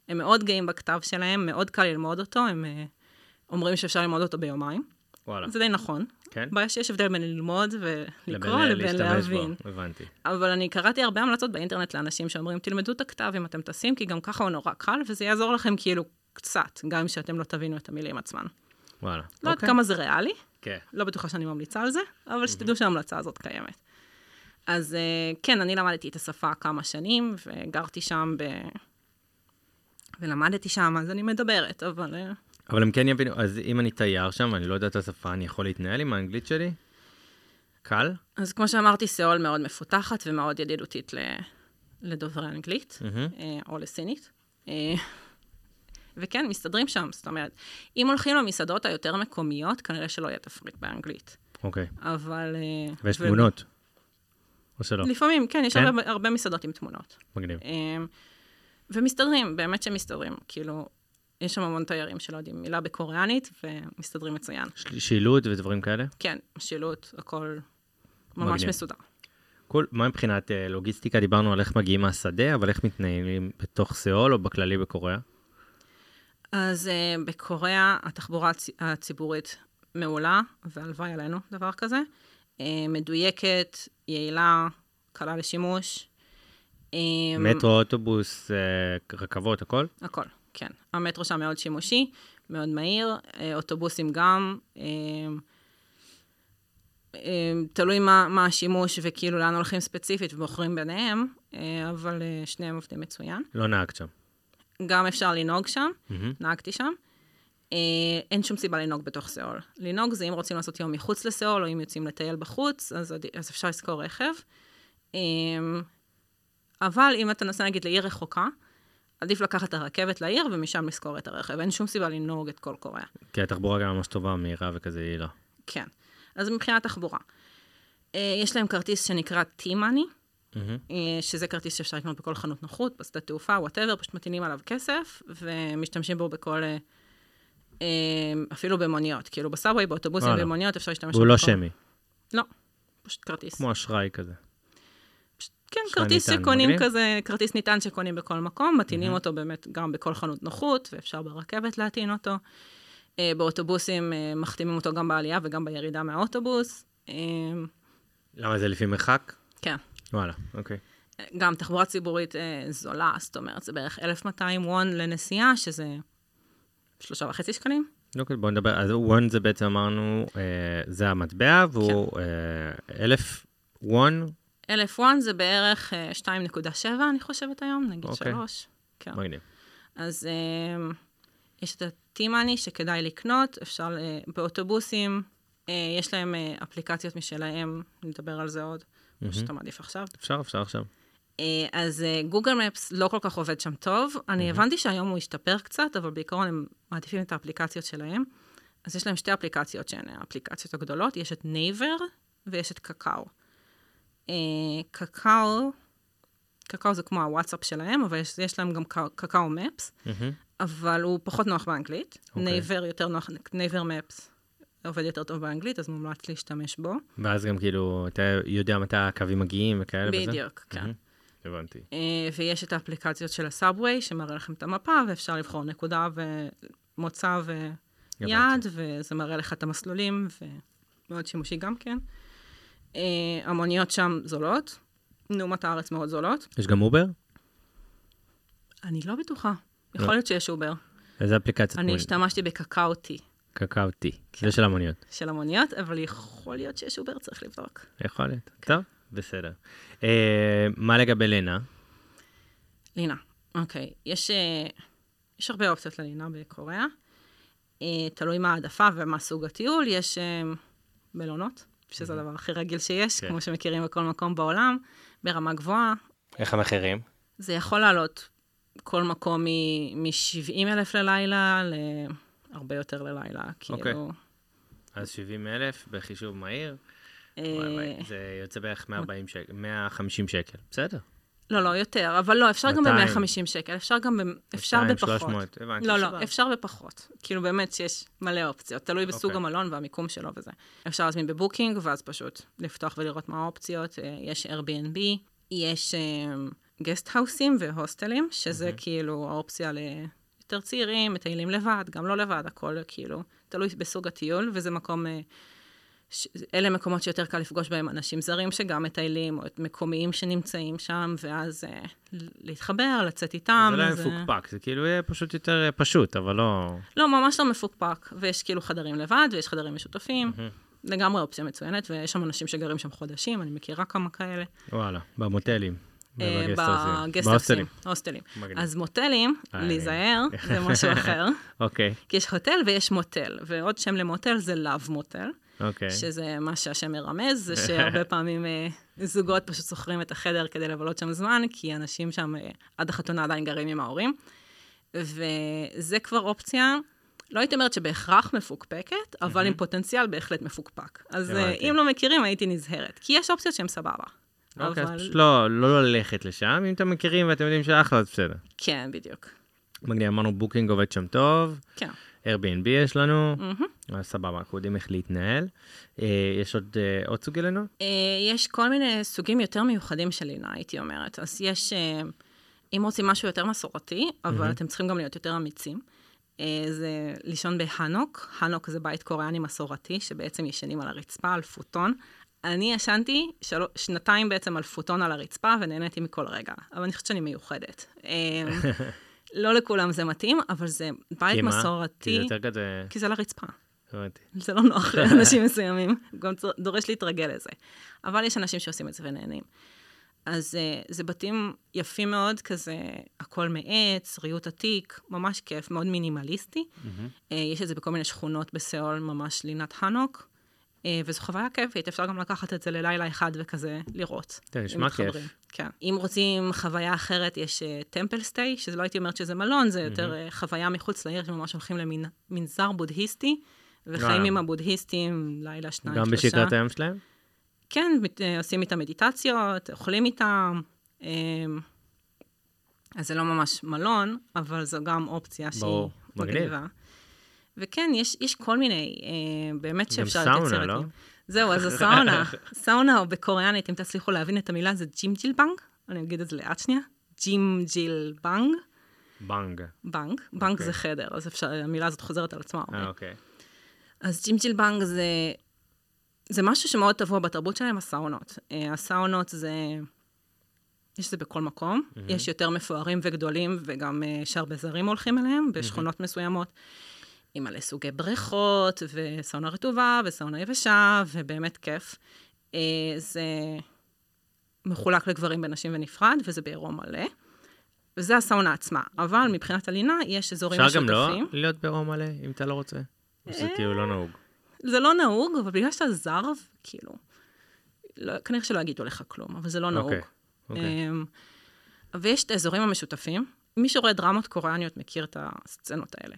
הם מאוד גאים בכתב שלהם, מאוד קל ללמוד אותו, הם uh, אומרים שאפשר ללמוד אותו ביומיים. וואלה. זה די נכון. כן? הבעיה שיש הבדל בין ללמוד ולקרוא לבין לבין להשתמש בו, להבין. הבנתי. אבל אני קראתי הרבה המלצות באינטרנט לאנשים שאומרים, תלמדו את הכתב אם אתם טסים, כי גם ככה הוא נורא קל, וזה יעזור לכם כאילו קצת, גם אם שאתם לא תבינו את המילים עצמן. וואלה. לא יודעת כמה זה ריאלי, כן. לא בטוחה שאני ממליצה על זה, אבל שתדעו שההמלצה הזאת קיימת. אז אה, כן, אני למדתי את השפה כמה שנים, וגרתי שם ב... ולמדתי שם, אז אני מדברת, אבל... אה, אבל הם כן יבינו, אז אם אני תייר שם, ואני לא יודע את השפה, אני יכול להתנהל עם האנגלית שלי? קל? אז כמו שאמרתי, סאול מאוד מפותחת ומאוד ידידותית ל... לדוברי אנגלית. אה, או לסינית. וכן, מסתדרים שם, זאת אומרת, אם הולכים למסעדות היותר מקומיות, כנראה שלא יהיה תפריט באנגלית. אוקיי. אבל... אה, ויש ו- תמונות? או שלא? לפעמים, כן, יש כן? הרבה, הרבה מסעדות עם תמונות. מגניב. אמ, ומסתדרים, באמת שמסתדרים. כאילו, יש שם המון תיירים שלא יודעים מילה בקוריאנית, ומסתדרים מצוין. שילוט ודברים כאלה? כן, שילוט, הכל ממש מגניב. מסודר. כל, מה מבחינת אה, לוגיסטיקה? דיברנו על איך מגיעים מהשדה, אבל איך מתנהלים בתוך סאול או בכללי בקוריאה? אז uh, בקוריאה התחבורה הצ... הציבורית מעולה, והלוואי עלינו דבר כזה. Uh, מדויקת, יעילה, קלה לשימוש. Um, מטרו, אוטובוס, אה, רכבות, הכל? הכל, כן. המטרו שם מאוד שימושי, מאוד מהיר, אה, אוטובוסים גם. אה, אה, תלוי מה, מה השימוש וכאילו לאן הולכים ספציפית ובוחרים ביניהם, אה, אבל אה, שניהם עובדים מצוין. לא נהגת שם. גם אפשר לנהוג שם, מהמם. נהגתי שם. אה, אין שום סיבה לנהוג בתוך סאול. לנהוג זה אם רוצים לעשות יום מחוץ לסאול, או אם יוצאים לטייל בחוץ, אז, אז אפשר לשכור רכב. אה, אבל אם אתה נוסע נגיד לעיר רחוקה, עדיף לקחת את הרכבת לעיר ומשם לשכור את הרכב. אין שום סיבה לנהוג את כל קוריאה. כי התחבורה גם ממש טובה, מהירה וכזה יעילה. כן. אז מבחינת תחבורה. אה, יש להם כרטיס שנקרא T-Money, מהמם. אה, שזה כרטיס שאפשר לקנות בכל חנות נוחות, בשדה תעופה, whatever, פשוט מטעינים עליו כסף, ומשתמשים בו בכל... אה, אה, אפילו במוניות, כאילו ב subway, באוטובוסים, וואלה. במוניות, אפשר להשתמש והוא לא בכל- שמי, לא, פשוט כרטיס. כמו אשראי כזה. פשוט, כן, כרטיס נטען, שקונים מגניב. כזה, כרטיס נטען שקונים בכל מקום, מטעינים אותו באמת גם בכל חנות נוחות, ואפשר ברכבת להטעין אותו. באוטובוסים מחתימים אותו גם בעלייה וגם בירידה מהאוטובוס. למה זה לפי מרחק? כן. וואלה, אוקיי. גם תחבורה ציבורית אה, זולה, זאת אומרת, זה בערך 1,200 וון לנסיעה, שזה שלושה וחצי שקלים. אוקיי, בוא נדבר, אז וון זה בעצם אמרנו, אה, זה המטבע, והוא אה, אלף וון, אלף וון זה בערך אה, 2.7, אני חושבת היום, נגיד אוקיי. שלוש. כן. מגניב. אז אה, יש את ה T-money שכדאי לקנות, אפשר, אה, באוטובוסים, אה, יש להם אה, אפליקציות משלהם, נדבר על זה עוד, או שאתה מעדיף עכשיו. אפשר, אפשר עכשיו. אה, אז Google Maps לא כל כך עובד שם טוב. אני הבנתי שהיום הוא השתפר קצת, אבל בעיקרון הם מעדיפים את האפליקציות שלהם. אז יש להם שתי אפליקציות שהן האפליקציות הגדולות, יש את Naver ויש את Kakao. אה, קקאו, קקאו זה כמו הוואטסאפ שלהם, אבל יש, יש להם גם Ka- Kakao Maps. אבל הוא פחות נוח באנגלית. אוקיי. Naver יותר נוח, Naver Maps עובד יותר טוב באנגלית, אז מומלץ להשתמש בו. ואז גם כאילו, אתה יודע מתי הקווים מגיעים וכאלה וזה? בדיוק, כן. הבנתי. אה, ויש את האפליקציות של ה subway, שמראה לכם את המפה, ואפשר לבחור נקודה ומוצא ויעד, וזה מראה לך את המסלולים, ומאוד שימושי גם כן. אה, המוניות שם זולות, לעומת הארץ מאוד זולות. יש גם אובר? אני לא בטוחה. לא. יכול להיות שיש אובר. איזה אפליקציה? אני השתמשתי בקקאו טי קקאו טי. כן. זה של המוניות. של המוניות, אבל יכול להיות שיש אובר, צריך לבדוק. יכול להיות. כן. טוב, בסדר. אה, מה לגבי לינה? לינה, אוקיי. יש, אה, יש הרבה אופציות ללינה בקוריאה. אה, תלוי מה העדפה ומה סוג הטיול. יש אה, מלונות, שזה הדבר הכי רגיל שיש, כן. כמו שמכירים בכל מקום בעולם, ברמה גבוהה. איך המחירים? זה יכול לעלות כל מקום מ-70 אלף ללילה להרבה יותר ללילה. אוקיי. כאילו, אז 70 אלף בחישוב מהיר. אה, זה יוצא בערך 140 שקל, 150 שקל. בסדר. לא, לא, יותר, אבל לא, אפשר גם 200. ב-150 שקל, אפשר גם, ב- אפשר 200, בפחות. 300, הבנתי. לא. לא, אפשר בפחות. כאילו באמת שיש מלא אופציות, תלוי בסוג אוקיי. המלון והמיקום שלו וזה. אפשר להזמין בבוקינג, ואז פשוט לפתוח ולראות מה האופציות. אה, יש Airbnb, יש גסט האוסים והוסטלים, שזה כאילו האופציה ליותר צעירים, מטיילים לבד, גם לא לבד, הכל כאילו תלוי בסוג הטיול, וזה מקום... אה, ש... אלה מקומות שיותר קל לפגוש בהם אנשים זרים שגם מטיילים, או את מקומיים שנמצאים שם, ואז אה, להתחבר, לצאת איתם. זה לא יהיה מפוקפק, זה כאילו יהיה פשוט יותר אה, פשוט, אבל לא... לא, ממש לא מפוקפק, ויש כאילו חדרים לבד, ויש חדרים משותפים. Mm-hmm. לגמרי אופציה מצוינת, ויש שם אנשים שגרים שם חודשים, אני מכירה כמה כאלה. וואלה, במוטלים. אה, בגסטרסים, הוסטלים. אז מוטלים, להיזהר, *laughs* זה משהו אחר. אוקיי. כי יש הוטל ויש מוטל, ועוד שם למוטל זה לאו מוטל. אוקיי. שזה מה שהשם מרמז, זה שהרבה *laughs* פעמים אה, זוגות פשוט שוכרים את החדר כדי לבלות שם זמן, כי אנשים שם אה, עד החתונה עדיין גרים עם ההורים. וזה כבר אופציה, לא הייתי אומרת שבהכרח מפוקפקת, אבל עם פוטנציאל בהחלט מפוקפק. אז אם לא מכירים, הייתי נזהרת. כי יש אופציות שהן סבבה. אוקיי, אבל... פשוט לא, לא ללכת לשם, אם אתם מכירים ואתם יודעים שאחלה, אז בסדר. כן, בדיוק. מגניב, אמרנו בוקינג עובד שם טוב. כן. Airbnb יש לנו, mm-hmm. סבבה, אנחנו יודעים איך להתנהל. אה, יש עוד, אה, עוד סוגי לינות? אה, יש כל מיני סוגים יותר מיוחדים של לינה, הייתי אומרת. אז יש, אה, אם רוצים משהו יותר מסורתי, אבל mm-hmm. אתם צריכים גם להיות יותר אמיצים, אה, זה לישון בהנוק. הנוק זה בית קוריאני מסורתי, שבעצם ישנים על הרצפה, על פוטון. אני ישנתי של... שנתיים בעצם על פוטון על הרצפה, ונהניתי מכל רגע. אבל אני חושבת שאני מיוחדת. אמ, *laughs* לא לכולם זה מתאים, אבל זה בית כי מסורתי. כי זה יותר כזה... כי זה על הרצפה. זה לא נוח *laughs* לאנשים מסוימים, גם דורש להתרגל לזה. אבל יש אנשים שעושים את זה ונהנים. אז uh, זה בתים יפים מאוד, כזה הכל מעץ, ריהוט עתיק, ממש כיף, מאוד מינימליסטי. Mm-hmm. Uh, יש את זה בכל מיני שכונות בסיאול, ממש לינת חנוק. אה, וזו חוויה כיפית, אפשר גם לקחת את זה ללילה אחד וכזה לראות. זה נשמע כיף. כן. אם רוצים חוויה אחרת, יש טמפל uh, סטיי, שזה לא הייתי אומרת שזה מלון, זה יותר mm-hmm. uh, חוויה מחוץ לעיר, שממש הולכים למנזר בודהיסטי, וחיים עם הבודהיסטים לילה, שניים, שלושה. גם בשגרת היום שלהם? כן, עושים איתם מדיטציות, אוכלים איתם. Uh, אז זה לא ממש מלון, אבל זו גם אופציה ברור. שהיא מגניבה. וכן, יש, יש כל מיני, אה, באמת שאפשר לתת סרטים. גם סאונה, לא? זהו, אז הסאונה, *laughs* סאונה או בקוריאנית, אם תצליחו להבין את המילה, זה ג'ימג'יל בנג, אני אגיד את זה לאט שנייה, ג'ימג'יל בנג. בנג. בנג, בנג okay. זה חדר, אז אפשר, המילה הזאת חוזרת על עצמה הרבה. אה, אוקיי. אז ג'ימג'יל בנג זה, זה משהו שמאוד טבוע בתרבות שלהם, הסאונות. אה, הסאונות זה, יש זה בכל מקום, mm-hmm. יש יותר מפוארים וגדולים, וגם uh, שהרבה זרים הולכים אליהם, בשכונות mm-hmm. מסוימות. עם מלא סוגי בריכות, וסאונה רטובה, וסאונה יבשה, ובאמת כיף. אה, זה מחולק לגברים ונשים ונפרד, וזה בעירום מלא. וזה הסאונה עצמה. אבל מבחינת הלינה, יש אזורים משותפים. אפשר גם לא להיות בעירום מלא, אם אתה לא רוצה? או שזה כאילו לא נהוג? זה לא נהוג, אבל בגלל שאתה זר, כאילו, לא, כנראה שלא יגידו לך כלום, אבל זה לא נהוג. אוקיי, אוקיי. אמ, ויש את האזורים המשותפים. מי שרואה דרמות קוריאניות מכיר את הסצנות האלה.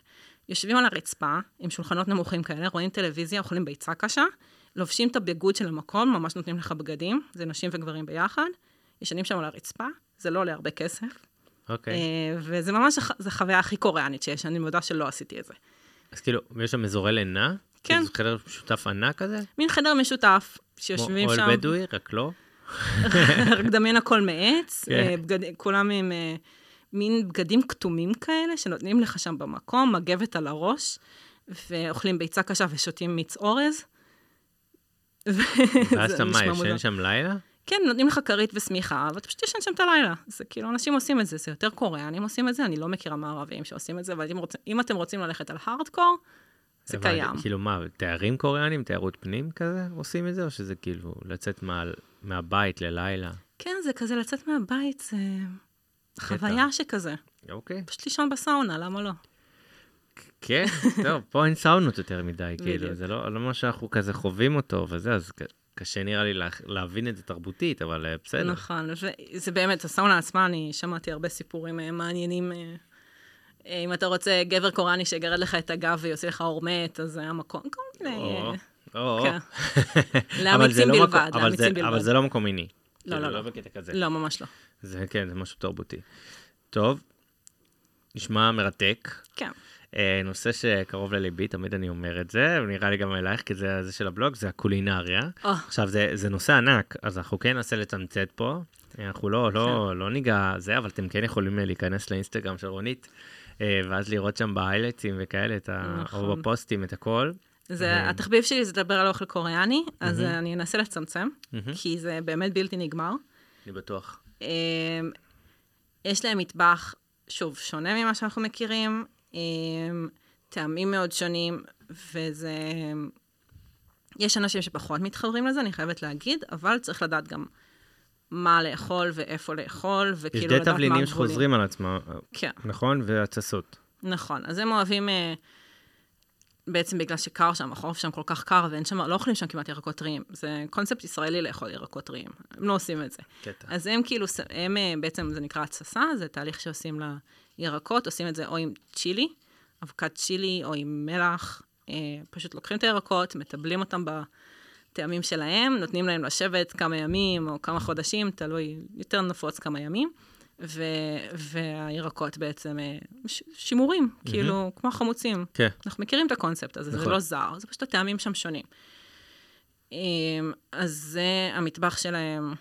יושבים על הרצפה, עם שולחנות נמוכים כאלה, רואים טלוויזיה, אוכלים ביצה קשה, לובשים את הביגוד של המקום, ממש נותנים לך בגדים, זה נשים וגברים ביחד, ישנים שם על הרצפה, זה לא עולה הרבה כסף. אוקיי. Okay. אה, וזה ממש, זו החוויה הכי קוריאנית שיש, אני מודה שלא עשיתי את זה. אז כאילו, יש שם אזורי לינה? כן. כאילו, זה חדר משותף ענק כזה? מין חדר משותף, שיושבים שם. אוהל בדואי, רק לא? *laughs* רק דמיין הכל מעץ, כן. אה, בגד... כולם עם... מין בגדים כתומים כאלה, שנותנים לך שם במקום, מגבת על הראש, ואוכלים ביצה קשה ושותים מיץ אורז. *laughs* ואז אתה מה, ישן שם לילה? כן, נותנים לך כרית ושמיכה, ואתה פשוט ישן שם את הלילה. זה כאילו, אנשים עושים את זה, זה יותר קוריאנים עושים את זה, אני לא מכירה מערבים שעושים את זה, אבל אם, רוצ... אם אתם רוצים ללכת על הארדקור, זה אבל, קיים. כאילו מה, תיירים קוריאנים, תיירות פנים כזה עושים את זה, או שזה כאילו לצאת מה, מהבית ללילה? כן, זה כזה לצאת מהבית, זה... חוויה שכזה. אוקיי. פשוט לישון בסאונה, למה לא? כן, טוב, פה אין סאונות יותר מדי, כאילו, זה לא, לא מה שאנחנו כזה חווים אותו וזה, אז קשה נראה לי לה, להבין את זה תרבותית, אבל אה, בסדר. נכון, וזה באמת, הסאונה עצמה, אני שמעתי הרבה סיפורים אה, מעניינים. אה, אם אתה רוצה גבר קוראני שיגרד לך את הגב ויוצא לך אור מת, אז זה המקום, כל מיני... או, כן. *laughs* לאמיצים לא בלבד, לאמיצים בלבד. אבל זה לא מקום מיני. לא, כאילו, לא, לא. לא בקטע כזה. לא, ממש לא. זה כן, זה משהו תרבותי. טוב, נשמע מרתק. כן. אה, נושא שקרוב לליבי, תמיד אני אומר את זה, ונראה לי גם אלייך, כי זה זה של הבלוג, זה הקולינריה. Oh. עכשיו, זה, זה נושא ענק, אז אנחנו כן ננסה לתמצת פה. אנחנו לא, לא, כן. לא ניגע זה, אבל אתם כן יכולים להיכנס לאינסטגרם של רונית אה, ואז לראות שם בהיילייטים וכאלה, את ה... נכון. או בפוסטים, את הכל. זה, התחביב שלי זה לדבר על אוכל קוריאני, אז. אני אנסה לצמצם. כי זה באמת בלתי נגמר. אני בטוח. אמ, יש להם מטבח, שוב, שונה ממה שאנחנו מכירים, אמ, טעמים מאוד שונים, וזה... יש אנשים שפחות מתחברים לזה, אני חייבת להגיד, אבל צריך לדעת גם מה לאכול ואיפה לאכול, יש וכאילו די לדעת מה תבלינים הגבולים. שחוזרים על עצמם, כן, נכון? והתססות. נכון. אז הם אוהבים, אה, בעצם בגלל שקר שם, החורף שם כל כך קר, ואין שם, לא אוכלים שם כמעט ירקות טריים. זה קונספט ישראלי לאכול ירקות טריים. הם לא עושים את זה. קטע. אז הם כאילו, הם אה, בעצם, זה נקרא התססה, זה תהליך שעושים לירקות, עושים את זה או עם צ'ילי, אבקת צ'ילי, או עם מלח. אה, פשוט לוקחים את הירקות, מטבלים אותם בטעמים שלהם, נותנים להם לשבת כמה ימים או כמה חודשים, תלוי, יותר נפוץ כמה ימים. ו- והירקות בעצם אה, ש- שימורים, mm-hmm. כאילו, כמו חמוצים. כן. אנחנו מכירים את הקונספט הזה, נכון. זה לא זר, זה פשוט הטעמים שם שונים. אמ, אז זה, המטבח שלהם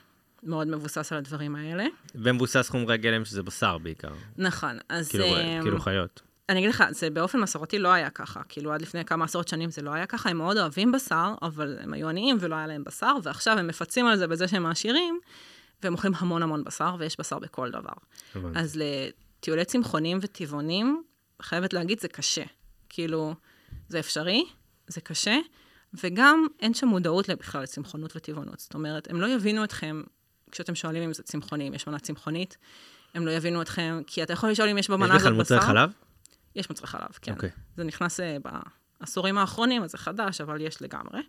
מאוד מבוסס על הדברים האלה. ומבוסס חומרי גלם שזה בשר בעיקר. נכון, אז... כאילו, אמ, כאילו חיות. אני אגיד לך, זה באופן מסורתי לא היה ככה. כאילו, עד לפני כמה עשרות שנים זה לא היה ככה. הם מאוד אוהבים בשר, אבל הם היו עניים ולא היה להם בשר, ועכשיו הם מפצים על זה בזה שהם עשירים, והם אוכלים המון המון בשר, ויש בשר בכל דבר. הבנתי. אז לטיולי צמחונים וטבעונים, חייבת להגיד, זה קשה. כאילו, זה אפשרי, זה קשה, וגם אין שם מודעות בכלל לצמחונות וטבעונות. זאת אומרת, הם לא יבינו אתכם כשאתם שואלים אם זה צמחוני, אם יש מנה צמחונית, הם לא יבינו אתכם, כי אתה יכול לשאול אם יש יש במנה בכלל הזאת בשר. מוצרי חלב? יש מוצרי חלב, כן. אוקיי. זה נכנס אה, בעשורים האחרונים, אז זה חדש, אבל יש לגמרי.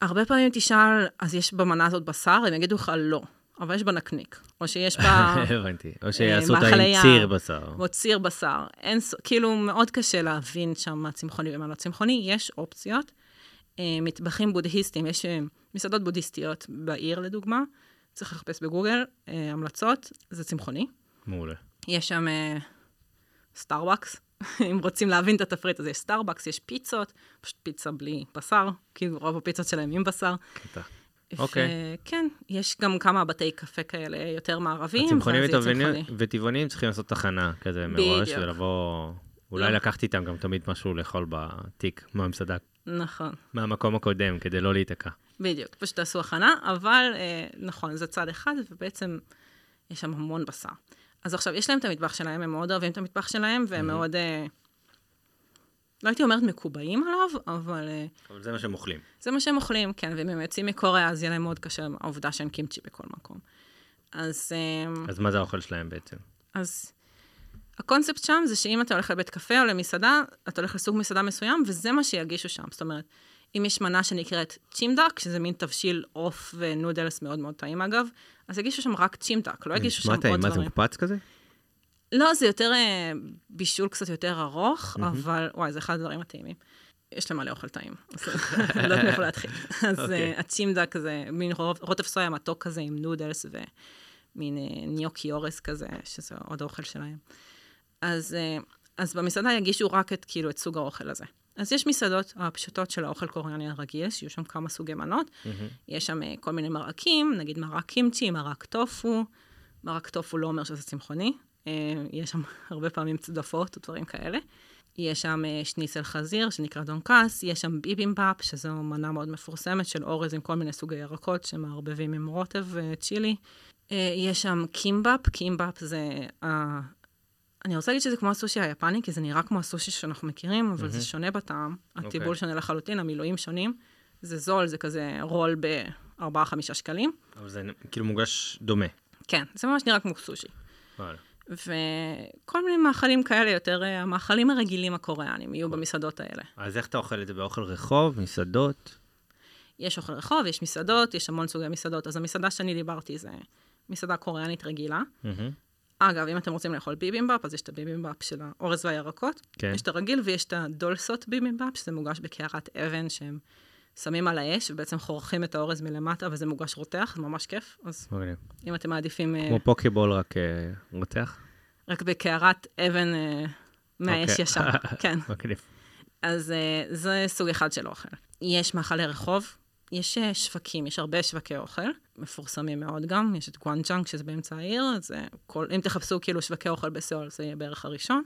הרבה פעמים תשאל, אז יש במנה הזאת בשר? הם יגידו לך לא, אבל יש בה נקניק. או שיש בה *laughs* הבנתי. או שיעשו אותה עם. ציר בשר. או ציר בשר. אין, כאילו, מאוד קשה להבין שם מה צמחוני ומה לא צמחוני. יש אופציות. אה, מטבחים בודהיסטיים, יש אה, מסעדות בודהיסטיות בעיר, לדוגמה. צריך לחפש בגוגל, אה, המלצות, זה צמחוני. מעולה. יש שם אה, סטארבקס, *laughs* אם רוצים להבין את התפריט, אז יש סטארבקס, יש פיצות, פשוט פיצה בלי בשר, כי רוב הפיצות שלהם עם בשר. קטע. אוקיי. וכן, יש גם כמה בתי קפה כאלה יותר מערביים, הצמחונים וטבעונים- צריכים לעשות תחנה כזה מראש, בדיוק. ולבוא... אולי לא. לקחתי איתם גם תמיד משהו לאכול בתיק מהמסעדה, נכון, מהמקום הקודם, כדי לא להיתקע. בדיוק. פשוט תעשו הכנה, אבל אה, נכון, זה צד אחד, ובעצם יש שם המון בשר. אז עכשיו, יש להם את המטבח שלהם, הם מאוד אוהבים את המטבח שלהם, והם מאוד, אה, לא הייתי אומרת מקובעים עליו, אבל אה, אבל זה מה שהם אוכלים. זה מה שהם אוכלים, כן, ואם הם יוצאים מקוריאה, אז יהיה להם מאוד קשה העובדה שאין קימצ'י בכל מקום. אז, אה, אז מה זה האוכל שלהם בעצם? אז הקונספט שם זה שאם אתה הולך לבית קפה או למסעדה, אתה הולך לסוג מסעדה מסוים, וזה מה שיגישו שם. זאת אומרת, אם יש מנה שנקראת צ'ימדק, שזה מין תבשיל עוף ונודלס מאוד מאוד טעים אגב, אז יגישו שם רק צ'ימדק, לא יגישו שם נשמע טעים, עוד מה זה דברים. מוקפץ כזה? לא, זה יותר אה, בישול קצת יותר ארוך, אבל וואי, זה אחד הדברים הטעימים. יש להם מלא אוכל טעים, אז *laughs* לא יודעת מאיפה להתחיל. אז אוקיי. אה, הצ'ימדק זה מין רו- רוטב סויה מתוק כזה עם נודלס ומין אה, ניוקי אורז כזה, שזה עוד אוכל שלהם. אז, אה, אז במסעדה יגישו רק את, כאילו, את סוג האוכל הזה. אז יש מסעדות הפשוטות של האוכל קוריאני הרגיל, שיהיו שם כמה סוגי מנות. יש שם כל מיני מרקים, נגיד מרק קימצ'י, מרק טופו. מרק טופו לא אומר שזה צמחוני, יש שם *laughs* הרבה פעמים צדפות או דברים כאלה. יש שם אה, שניצל חזיר, שנקרא דונקס, יש שם ביבימבאפ, שזו מנה מאוד מפורסמת של אורז עם כל מיני סוגי ירקות שמערבבים עם רוטב וצ'ילי. אה, יש שם קימבאפ, קימבאפ זה... אה, אני רוצה להגיד שזה כמו הסושי היפני, כי זה נראה כמו הסושי שאנחנו מכירים, אבל זה שונה בטעם. הטיבול אוקיי. שונה לחלוטין, המילויים שונים. זה זול, זה כזה רול ב-4-5 שקלים. אבל זה כאילו מוגש דומה. כן, זה ממש נראה כמו סושי. וואלה. וכל מיני מאכלים כאלה, יותר אה, המאכלים הרגילים הקוריאנים יהיו במסעדות האלה. אז איך אתה אוכל את זה? באוכל רחוב, מסעדות? יש אוכל רחוב, יש מסעדות, יש המון סוגי מסעדות. אז המסעדה שאני דיברתי זה מסעדה קוריאנית רגילה. אגב, אם אתם רוצים לאכול ביבימבאפ, אז יש את הביבימבאפ של האורז והירקות. כן. יש את הרגיל ויש את הדולסוט ביבימבאפ, שזה מוגש בקערת אבן שהם שמים על האש, ובעצם חורכים את האורז מלמטה, וזה מוגש רותח, זה ממש כיף. אז מגניב. אם אתם מעדיפים אה, כמו poke bowl, רק אה, רותח? רק בקערת אבן אה, מהאש אוקיי. ישר, *laughs* כן. מגניב. אז uh, זה סוג אחד של אוכל. יש מאכלי רחוב, יש uh, שווקים, יש הרבה שווקי אוכל, מפורסמים מאוד גם, יש את גואנג'אנג שזה באמצע העיר, אז uh, כל, אם תחפשו כאילו שווקי אוכל בסיאול זה יהיה בערך הראשון.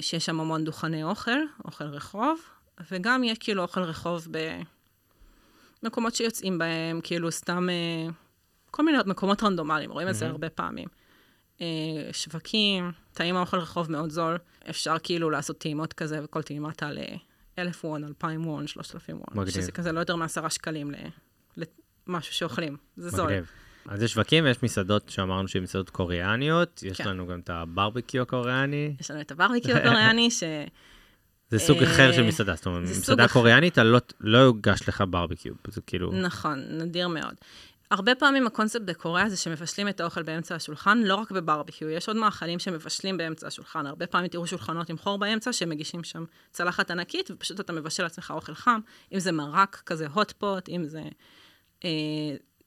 שיש שם המון דוכני אוכל, אוכל רחוב, וגם יש כאילו אוכל רחוב במקומות שיוצאים בהם, כאילו סתם אה, כל מיני מקומות רנדומליים, רואים את זה. הרבה פעמים. אה, שווקים, טעים האוכל רחוב מאוד זול, אפשר כאילו לעשות טעימות כזה, וכל טעימה תעלה אלף וון, אלפיים וון, שלושת אלפים וון. מגניב. שזה כזה לא יותר מעשרה שקלים למשהו שאוכלים, זה זול. מגניב. אז יש שווקים ויש מסעדות שאמרנו שהן מסעדות קוריאניות, יש כן. לנו גם את הברבקיו הקוריאני, יש לנו את הברביקיו הקוריאני, *laughs* ש... זה סוג אה, אחר של מסעדה, זאת אומרת, מסעדה. קוריאנית, לא- לא יוגש לך ברבקיו, זה כאילו, נכון, נדיר מאוד. הרבה פעמים הקונספט בקוריאה זה שמבשלים את האוכל באמצע השולחן, לא רק בברביקיו, יש עוד מאכלים שמבשלים באמצע השולחן. הרבה פעמים תראו שולחנות עם חור באמצע, שמגישים שם צלחת ענקית, ופשוט אתה מבשל לעצמך אוכל חם, אם זה מרק כזה hot pot, אם זה אה,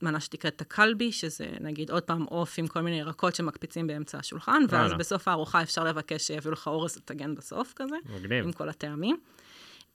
מנה שנקראת תקלבי, שזה נגיד עוד פעם עוף עם כל מיני ירקות שמקפיצים באמצע השולחן, ואז וואלה. בסוף הארוחה אפשר לבקש שיביאו לך אורז לטגן בסוף כזה. מגניב. עם כל הטעמים.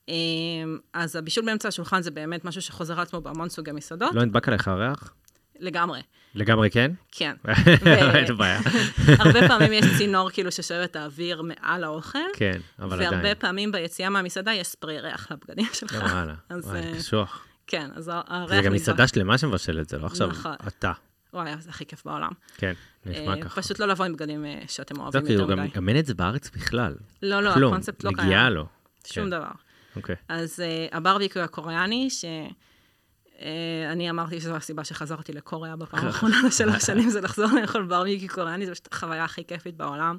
אמ, אז הבישול באמצע השולחן זה באמת משהו שחוזר על עצמו בהמון סוגי מסעדות. לא נדבק עליך ריח? לגמרי, לגמרי כן? כן. *laughs* אין בעיה. *laughs* הרבה פעמים יש צינור כאילו ששואב את האוויר מעל האוכל, כן, אבל עדיין. והרבה פעמים ביציאה מהמסעדה יש ספרי ריח לבגדים שלך. וואלה, וואי, אה, קשוח. כן, אז הריח זה גם נדבק. מסעדה שלמה שמבשל את זה, לא עכשיו נכון. אתה. וואי, זה הכי כיף בעולם. כן, נשמע אה, ככה. פשוט לא לבוא עם בגדים אה, שאתם אוהבים יותר מדי. גם אין את זה בארץ בכלל. לא, לא. הקונספט לא קיים. נגיעה לו. שום כן. דבר. אוקיי. אז uh, הברביקו הקוריאני, שאני אמרתי שזו הסיבה שחזרתי לקוריאה בפעם *laughs* האחרונה לשלוש שנים, זה לחזור לאכול ברביקו קוריאני, זו פשוט החוויה הכי כיפית בעולם.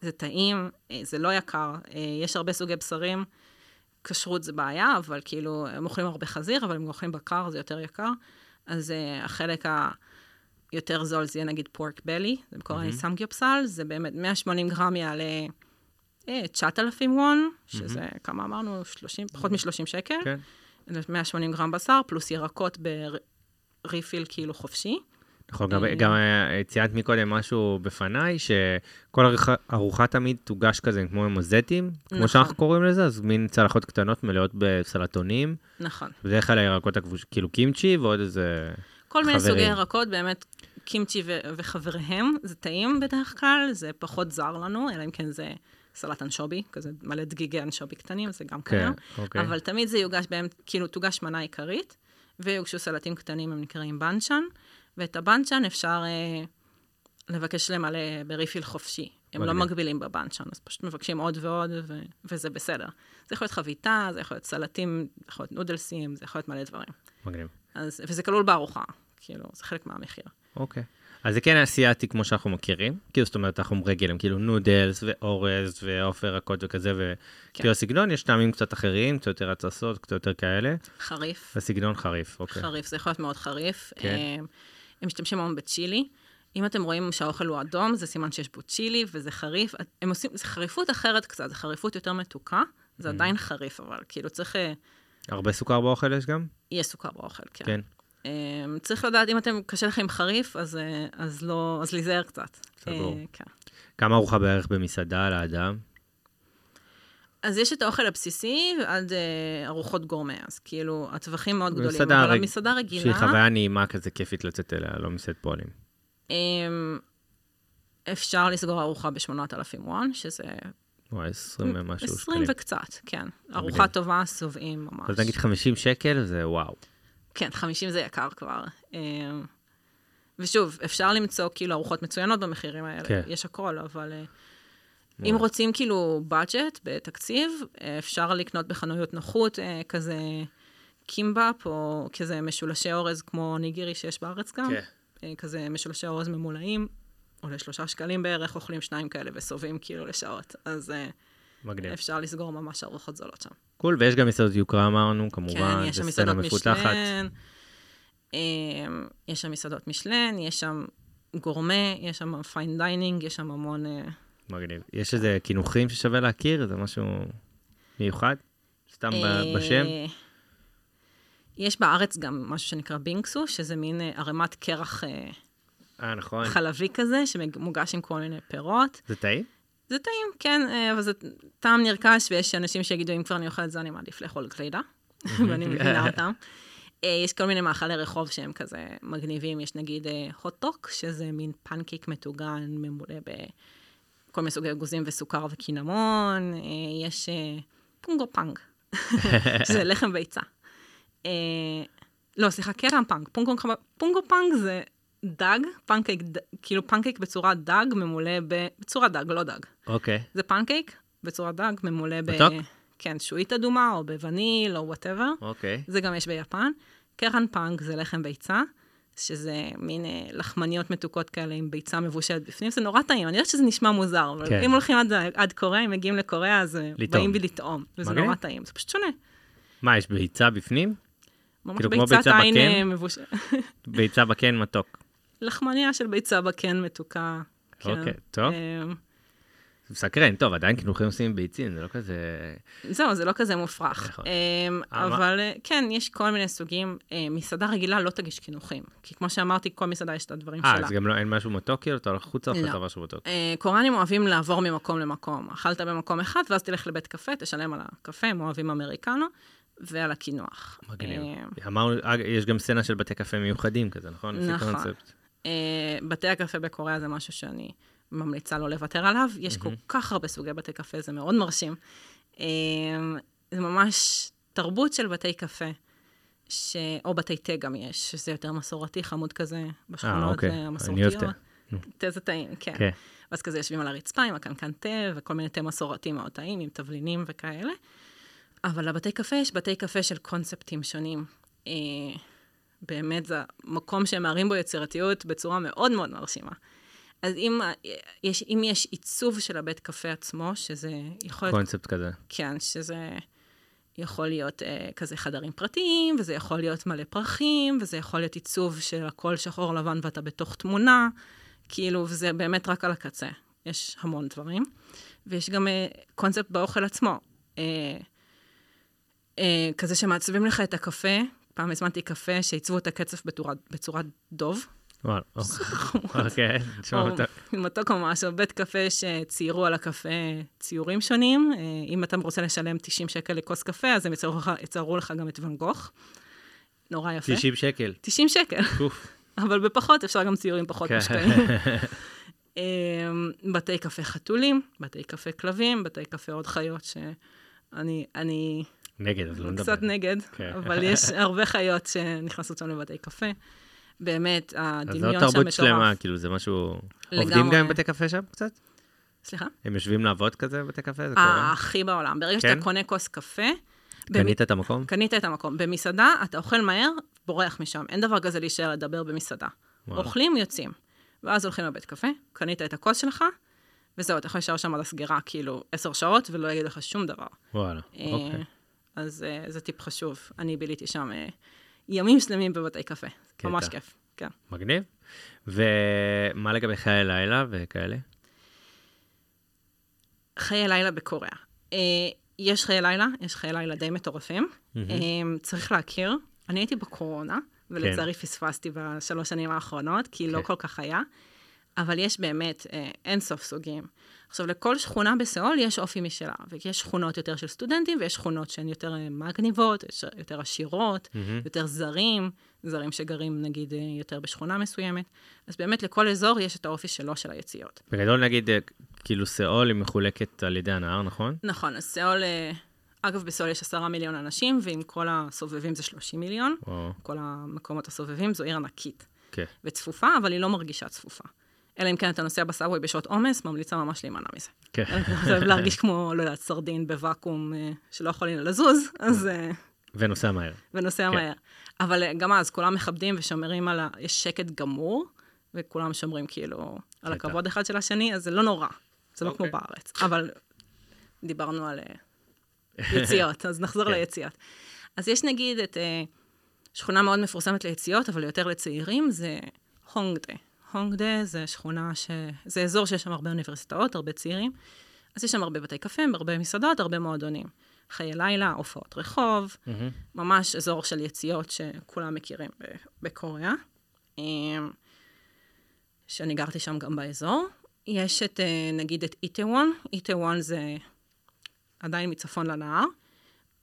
זה טעים, אה, זה לא יקר, אה, יש הרבה סוגי בשרים, כשרות זה בעיה, אבל כאילו, הם אוכלים הרבה חזיר, אבל אם אוכלים בקר זה יותר יקר. אז uh, החלק היותר זול זה יהיה נגיד פורק בלי, זה בקוריאני סמגיופסל, זה באמת 180 גרם יעלה אה, 9,000 וון, שזה כמה אמרנו, 30, פחות מ-30 שקל. כן. 180 גרם בשר, פלוס ירקות בריפיל כאילו חופשי. נכון, גם- גם אה, ציינת מקודם משהו בפניי, שכל ארוחה- ארוחה תמיד תוגש כזה כמו מוזטים, כמו נכון. שאנחנו קוראים לזה, אז מין צלחות קטנות מלאות בסלטונים, נכון. בדרך כלל הירקות הכבוש, כאילו קימצ'י ועוד איזה... כל מיני חברים. סוגי ירקות, באמת, קימצ'י ו- וחבריהם, זה טעים בדרך כלל, זה פחות זר לנו, אלא אם כן זה סלט אנשובי, כזה מלא דגיגי אנשובי קטנים, זה גם כן, קיים. אוקיי. אבל תמיד זה יוגש בהם, כאילו תוגש מנה עיקרית, ויוגשו סלטים קטנים, הם נקראים בנצ'ן, ואת הבנצ'ן אפשר אה, לבקש למלא בריפיל חופשי. הם לא מגניב. מגבילים בבנצ'ן, אז פשוט מבקשים עוד ועוד, ו- וזה בסדר. זה יכול להיות חביתה, זה יכול להיות סלטים, זה יכול להיות נודלסים, זה יכול להיות מלא דברים. מגניב. אז, וזה כלול בארוחה, כאילו, זה חלק מהמחיר. אוקיי. אז זה כן אסיאתי כמו שאנחנו מכירים, כאילו זאת אומרת אנחנו רגילים, כאילו נודלס ואורז ועוף ירקות וכזה, וכאילו הסגנון יש טעמים קצת אחרים, קצת יותר התססות, קצת יותר כאלה, חריף, הסגנון חריף, אוקיי. חריף, זה יכול להיות מאוד חריף. כן. הם, משתמשים המון בצ'ילי. אם אתם רואים שהאוכל הוא אדום, זה סימן שיש בו צ'ילי, וזה חריף. הם עושים, זה חריפות אחרת קצת, זה חריפות יותר מתוקה, זה Mm. עדיין חריף, אבל כאילו צריך, אה, הרבה סוכר באוכל יש גם? יהיה סוכר באוכל, כן. כן. אמ, צריך לדעת, אם אתם, קשה לכם חריף, אז, אה, אז לא, אז להיזהר קצת. סגור. אה, כן. כמה ארוחה בערך במסעדה לאדם? אז יש את האוכל הבסיסי עד אה, ארוחות גורמה, אז כאילו, הטווחים מאוד גדולים. אבל רג- המסעדה רגילה... שהיא חוויה נעימה כזה כיפית לצאת אליה, לא מסעד פועלים. אמ, אפשר לסגור ארוחה ב-8,000 וואן, שזה וואי, 20 ומשהו 20 שקלים. וקצת, כן. ארוחה טובה, שבעים ממש. אז נגיד 50 שקל זה וואו. כן, 50 זה יקר כבר. אמ, ושוב, אפשר למצוא כאילו ארוחות מצוינות במחירים האלה, כן. יש הכל, אבל אה, אם רוצים כאילו budget בתקציב, אה, אפשר לקנות בחנויות נוחות, אה, כזה קימבאפ, או כזה משולשי אורז כמו אוניגירי שיש בארץ גם. כן. אה, כזה משולשי אורז ממולאים, עולה שלושה שקלים בערך, אוכלים שניים כאלה ושבעים כאילו לשעות. אז מגניב. אפשר לסגור ממש ארוחות זולות שם. cool, ויש גם מסעדות יוקרה אמרנו, כן, כמובן, יש שם זה סצנה מסעדות מפותחת. מישלן, יש שם מסעדות מישלן, יש שם גורמה, יש שם fine dining, יש שם המון... מגניב. יש איזה קינוחים ששווה להכיר? זה משהו מיוחד? סתם ב- אה, בשם? יש בארץ גם משהו שנקרא בינקסו, שזה מין אה, ערימת קרח אה, אה, נכון. חלבי כזה, שמוגש עם כל מיני פירות. זה טעים? זה טעים, כן, אבל זה טעם נרכש, ויש אנשים שיגידו, אם כבר אני אוכל את זה, אני מעדיף לאכול גלידה, *laughs* ואני מבינה אותם. יש כל מיני מאכלי רחוב שהם כזה מגניבים, יש נגיד הוטדוק, שזה מין פנקיק מטוגן, ממולא כל מיני סוגי אגוזים וסוכר וקינמון, אה, יש אה, פונגו פאנג, *laughs* שזה לחם ביצה. אה, לא, סליחה, קרן פאנג. פונגו, פונגו פאנג זה דג, פנקייק, ד- כאילו פנקייק בצורת דג ממולא ב... בצורת דג, לא דג. אוקיי. זה פנקייק בצורת דג ממולא ב... מתוק? כן, שעועית אדומה או בווניל או whatever. אוקיי. זה גם יש ביפן. קרן פאנג זה לחם ביצה, שזה מין אה, לחמניות מתוקות כאלה עם ביצה מבושלת בפנים, זה נורא טעים. אני יודעת שזה נשמע מוזר, אבל כן. אם הולכים עד, עד קוריאה, אם מגיעים לקוריאה, אז אה, לטעום. באים בי לטעום, וזה מגניב. נורא טעים, זה פשוט שונה. מה, יש ביצה בפנים? ממש כאילו ביצת ביצה עין? אה, מבושלת. *laughs* ביצה בקן מתוק. לחמניה של ביצה בקן מתוקה. כן. אוקיי, טוב. אה, זה מסקרן, טוב, עדיין קינוחים עושים ביצים, זה לא כזה... זהו, זה לא כזה מופרך. נכון. אמ, אה, אבל אה, כן, יש כל מיני סוגים. אה, מסעדה רגילה לא תגיש קינוחים. כי כמו שאמרתי, כל מסעדה יש את הדברים אה, שלה. אז גם לא, אין משהו מתוק, כאילו, אתה הולך החוצה. אוכלת משהו מתוק. אה, קוריאנים אוהבים לעבור ממקום למקום. אכלת במקום אחד, ואז תלך לבית קפה, תשלם על הקפה, הם אוהבים אמריקנו, ועל הקינוח. מגניב. אה, אמרנו, יש גם סצנה של בתי קפה מיוחדים כזה, נכון? נכון. אה, בתי הקפה בקוריאה זה משהו שאני ממליצה לא לוותר עליו. יש כל כך הרבה סוגי בתי קפה, זה מאוד מרשים. אה, זה ממש תרבות של בתי קפה, ש... או בתי תה גם יש, שזה יותר מסורתי, חמוד כזה, בשכונות אוקיי. אני המסורתיות. אוהב תה. תה זה טעים, כן. כן. ואז כזה יושבים על הרצפה עם הקנקן תה, וכל מיני תה מסורתי מאוד טעים, עם תבלינים וכאלה. אבל לבתי קפה יש בתי קפה של קונספטים שונים. אה, באמת, זה מקום שהם מערים בו יצירתיות בצורה מאוד מאוד מרשימה. אז אם יש, אם יש עיצוב של הבית קפה עצמו, שזה יכול להיות, קונספט כזה. כן, שזה יכול להיות אה, כזה חדרים פרטיים, וזה יכול להיות מלא פרחים, וזה יכול להיות עיצוב של הכל שחור לבן ואתה בתוך תמונה, כאילו, וזה באמת רק על הקצה. יש המון דברים. ויש גם אה, קונספט באוכל עצמו. אה, אה, כזה שמעצבים לך את הקפה, פעם הזמנתי קפה שעיצבו את הקצף בצורת, בצורת דוב. וואלה, אוקיי, נשמע מתוק. מתוק ממש, בית קפה שציירו על הקפה ציורים שונים. אה, אם אתה רוצה לשלם 90 שקל לכוס קפה, אז הם יצרו לך, גם את ואן גוך. נורא יפה. 90 שקל. 90 שקל. אבל בפחות אפשר גם ציורים פחות כן. משקעים. אה, בתי קפה חתולים, בתי קפה כלבים, בתי קפה עוד חיות שאני אני נגד, אז לא נדבר. קצת נגד, כן. אבל יש הרבה חיות שנכנסות שם לבתי קפה. באמת, אז זו הדמיון שם תרבות מטורף. שלמה, כאילו זה משהו... עובדים לגמרי. גם בבתי קפה שם קצת? סליחה? הם יושבים לעבוד כזה בבתי קפה? זה קורה? הכי בעולם. ברגע כן? שאתה קונה כוס קפה, במ- קנית את המקום? קנית את המקום. במסעדה, אתה אוכל מהר, בורח משם. אין דבר כזה להישאר לדבר במסעדה. וואלה. אוכלים, יוצאים. ואז הולכים לבית קפה, קנית את הכוס שלך, וזהו, אתה יכול להישאר שם על הסגירה, כאילו, עשר שעות, ולא יגיד לך שום דבר. וואלה, אה, אוקיי. אז אה, זה טיפ חשוב. אני ביליתי שם אה, ימים שלמים בבתי קפה. קטע. ממש כיף, כן. מגניב. ומה לגבי חיי לילה וכאלה? חיי לילה בקוריאה. אה, יש חיי לילה, יש חיי לילה די מטורפים. אה, צריך להכיר, אני הייתי בקורונה, ולצערי פספסתי בשלוש שנים האחרונות, כי לא כן. כל כך היה, אבל יש באמת אה, אין סוף סוגים. עכשיו, לכל שכונה בסיאול יש אופי משלה, ויש שכונות יותר של סטודנטים, ויש שכונות שהן יותר אה, מגניבות, יותר עשירות, יותר זרים, זרים שגרים נגיד אה, יותר בשכונה מסוימת. אז באמת לכל אזור יש את האופי שלו של היציאות. בגדול נגיד, אה, כאילו סאול היא מחולקת על ידי הנהר, נכון? נכון, אז סיאול, אה, אגב, בסיאול יש עשרה מיליון אנשים, ועם כל הסובבים זה 30 מיליון. או, כל המקומות הסובבים, זו עיר ענקית כן. וצפופה, אבל היא לא מרגישה צפופה. אלא אם כן אתה נוסע בסאבווי בשעות עומס, ממליצה ממש להימנע מזה. כן. אתה אוהב להרגיש כמו, לא יודעת, סרדין בוואקום אה, שלא יכולים לזוז, אז... אה, ונוסע מהר. ונוסע כן. מהר. אבל אה, גם אז, כולם מכבדים ושומרים על ה... יש שקט גמור, וכולם שומרים כאילו על קטע. הכבוד אחד של השני, אז זה לא נורא. זה לא כמו אוקיי. בארץ. אבל דיברנו על *laughs* יציאות, אז נחזור כן. ליציאות. אז יש נגיד את שכונה מאוד מפורסמת ליציאות, אבל יותר לצעירים, זה הונגדה. הונגדה זה שכונה ש... זה אזור שיש שם הרבה אוניברסיטאות, הרבה צעירים. אז יש שם הרבה בתי קפה, הרבה מסעדות, הרבה מועדונים. חיי לילה, הופעות רחוב, מהמם. ממש אזור של יציאות שכולם מכירים ב- בקוריאה. אמ, שאני גרתי שם גם באזור. יש את, אה, נגיד, את איטאוון. איטאוון זה עדיין מצפון לנהר,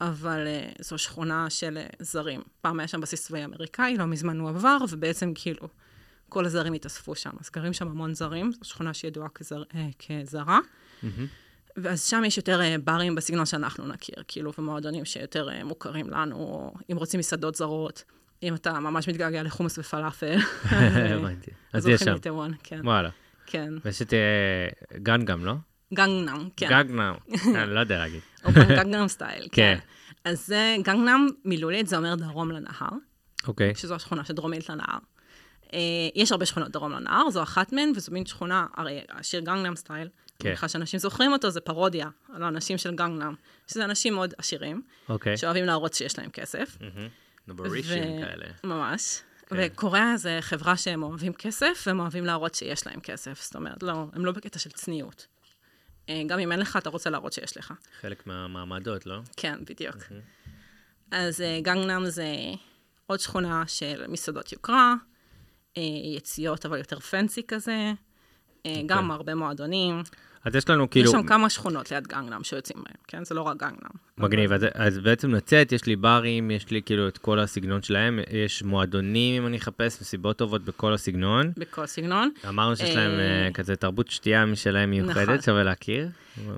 אבל אה, זו שכונה של אה, זרים. פעם היה שם בסיס צבאי אמריקאי, לא מזמן הוא עבר, ובעצם כאילו, כל הזרים התאספו שם. אז גרים שם המון זרים, זו שכונה שידועה כזר, אה, כזרה. מהמם. ואז שם יש יותר אה, ברים בסגנון שאנחנו נכיר, כאילו, ומועדונים שיותר אה, מוכרים לנו, או אם רוצים מסעדות זרות, אם אתה ממש מתגעגע לחומוס ופלאפל. אה, הבנתי. *laughs* אז יש שם. לטוואן, כן, וואלה. כן. ויש את אה, גנגם, לא? גנגנם, כן. גגנם. *laughs* אני לא יודע להגיד. או גנגנם סטייל, *laughs* כן. כן. אז זה גנגנם מילולית, זה אומר דרום לנהר, אוקיי. שזו השכונה שדרומית לנהר. אה, יש הרבה שכונות דרום לנהר, זו אחת מהן, וזו מין שכונה, הרי השיר גנגנם סטייל, כן. אני מניחה שאנשים זוכרים אותו, זה פרודיה על האנשים של גנגנם, שזה אנשים מאוד עשירים, אוקיי. שאוהבים להראות שיש להם כסף. נוברישים כאלה. ממש. כן. וקוריאה זה חברה שהם אוהבים כסף, והם אוהבים להראות שיש להם כסף. זאת אומרת, לא, הם לא בקטע של צניעות. אה, גם אם אין לך, אתה רוצה להראות שיש לך. חלק מהמעמדות, לא? כן, בדיוק. אז אה, גנגנם זה עוד שכונה של מסעדות יוקרה, יציאות אבל יותר פנסי כזה, אה, גם הרבה מועדונים. אז יש לנו יש אוקיי. כאילו... שם כמה שכונות ליד גנגנם שיוצאים בהם, כן? זה לא רק גנגנם. מגניב, אז, אז בעצם לצאת, יש לי ברים, יש לי כאילו את כל הסגנון שלהם, יש מועדונים, אם אני אחפש, מסיבות טובות בכל הסגנון. בכל סגנון. אמרנו שיש להם אה, אה, כזה תרבות שתייה משלהם מיוחדת, נכון. שווה להכיר.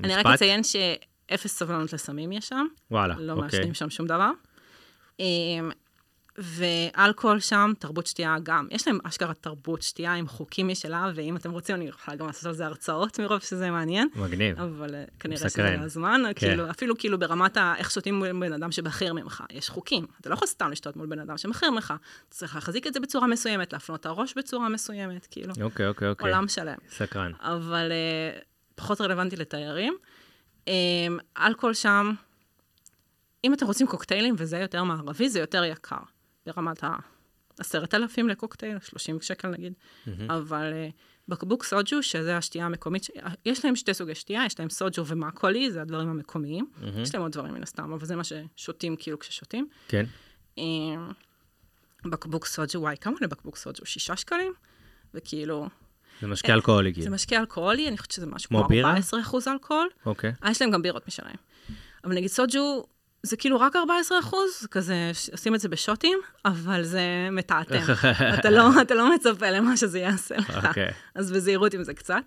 אני רק משפט? אציין שאפס סבלנות לסמים יש שם. וואלה, לא אוקיי. מעשנים שם שום דבר. ואלכוהול שם, תרבות שתייה גם. יש להם אשכרה תרבות שתייה עם חוקים משלה, ואם אתם רוצים, אני יכולה גם לעשות על זה הרצאות מרוב שזה מעניין. מגניב. אבל אה, כנראה שזה. לא הזמן, כן. כאילו, אפילו כאילו ברמת ה... איך שותים מול בן אדם שבכיר ממך, יש חוקים. אתה לא יכול סתם לשתות מול בן אדם שבכיר ממך. צריך להחזיק את זה בצורה מסוימת, להפנות את הראש בצורה מסוימת, כאילו, אוקיי, אוקיי, אוקיי. עולם שלם. סקרן. אבל אה, פחות רלוונטי לתיירים. אה, אלכוהול שם, אם אתם רוצים קוקטיילים וזה יותר מערבי, זה יותר יקר, ברמת ה... עשרת אלפים לקוקטייל, 30 שקל נגיד, אבל אה, בקבוק סוג'ו, שזה השתייה המקומית, ש- יש להם שתי סוגי שתייה, יש להם סוג'ו ומקולי, זה הדברים המקומיים. יש להם עוד דברים מן הסתם, אבל זה מה ששותים כאילו כששותים. כן. אה, בקבוק סוג'ו, וואי, כמה עולה בקבוק סוג'ו? שישה שקלים? וכאילו, זה משקה אלכוהולי, זה כאילו. משקה אלכוהולי, אני חושבת שזה משהו כמו כמו בירה? 14 אחוז אלכוהול. אוקיי. אה, יש להם גם בירות משלהם. אבל נגיד סוג'ו, זה כאילו רק 14 אחוז, כזה, עושים את זה בשוטים, אבל זה מתעתע. *laughs* אתה, לא, אתה לא מצפה למה שזה יעשה לך. אוקיי. אז בזהירות עם זה קצת.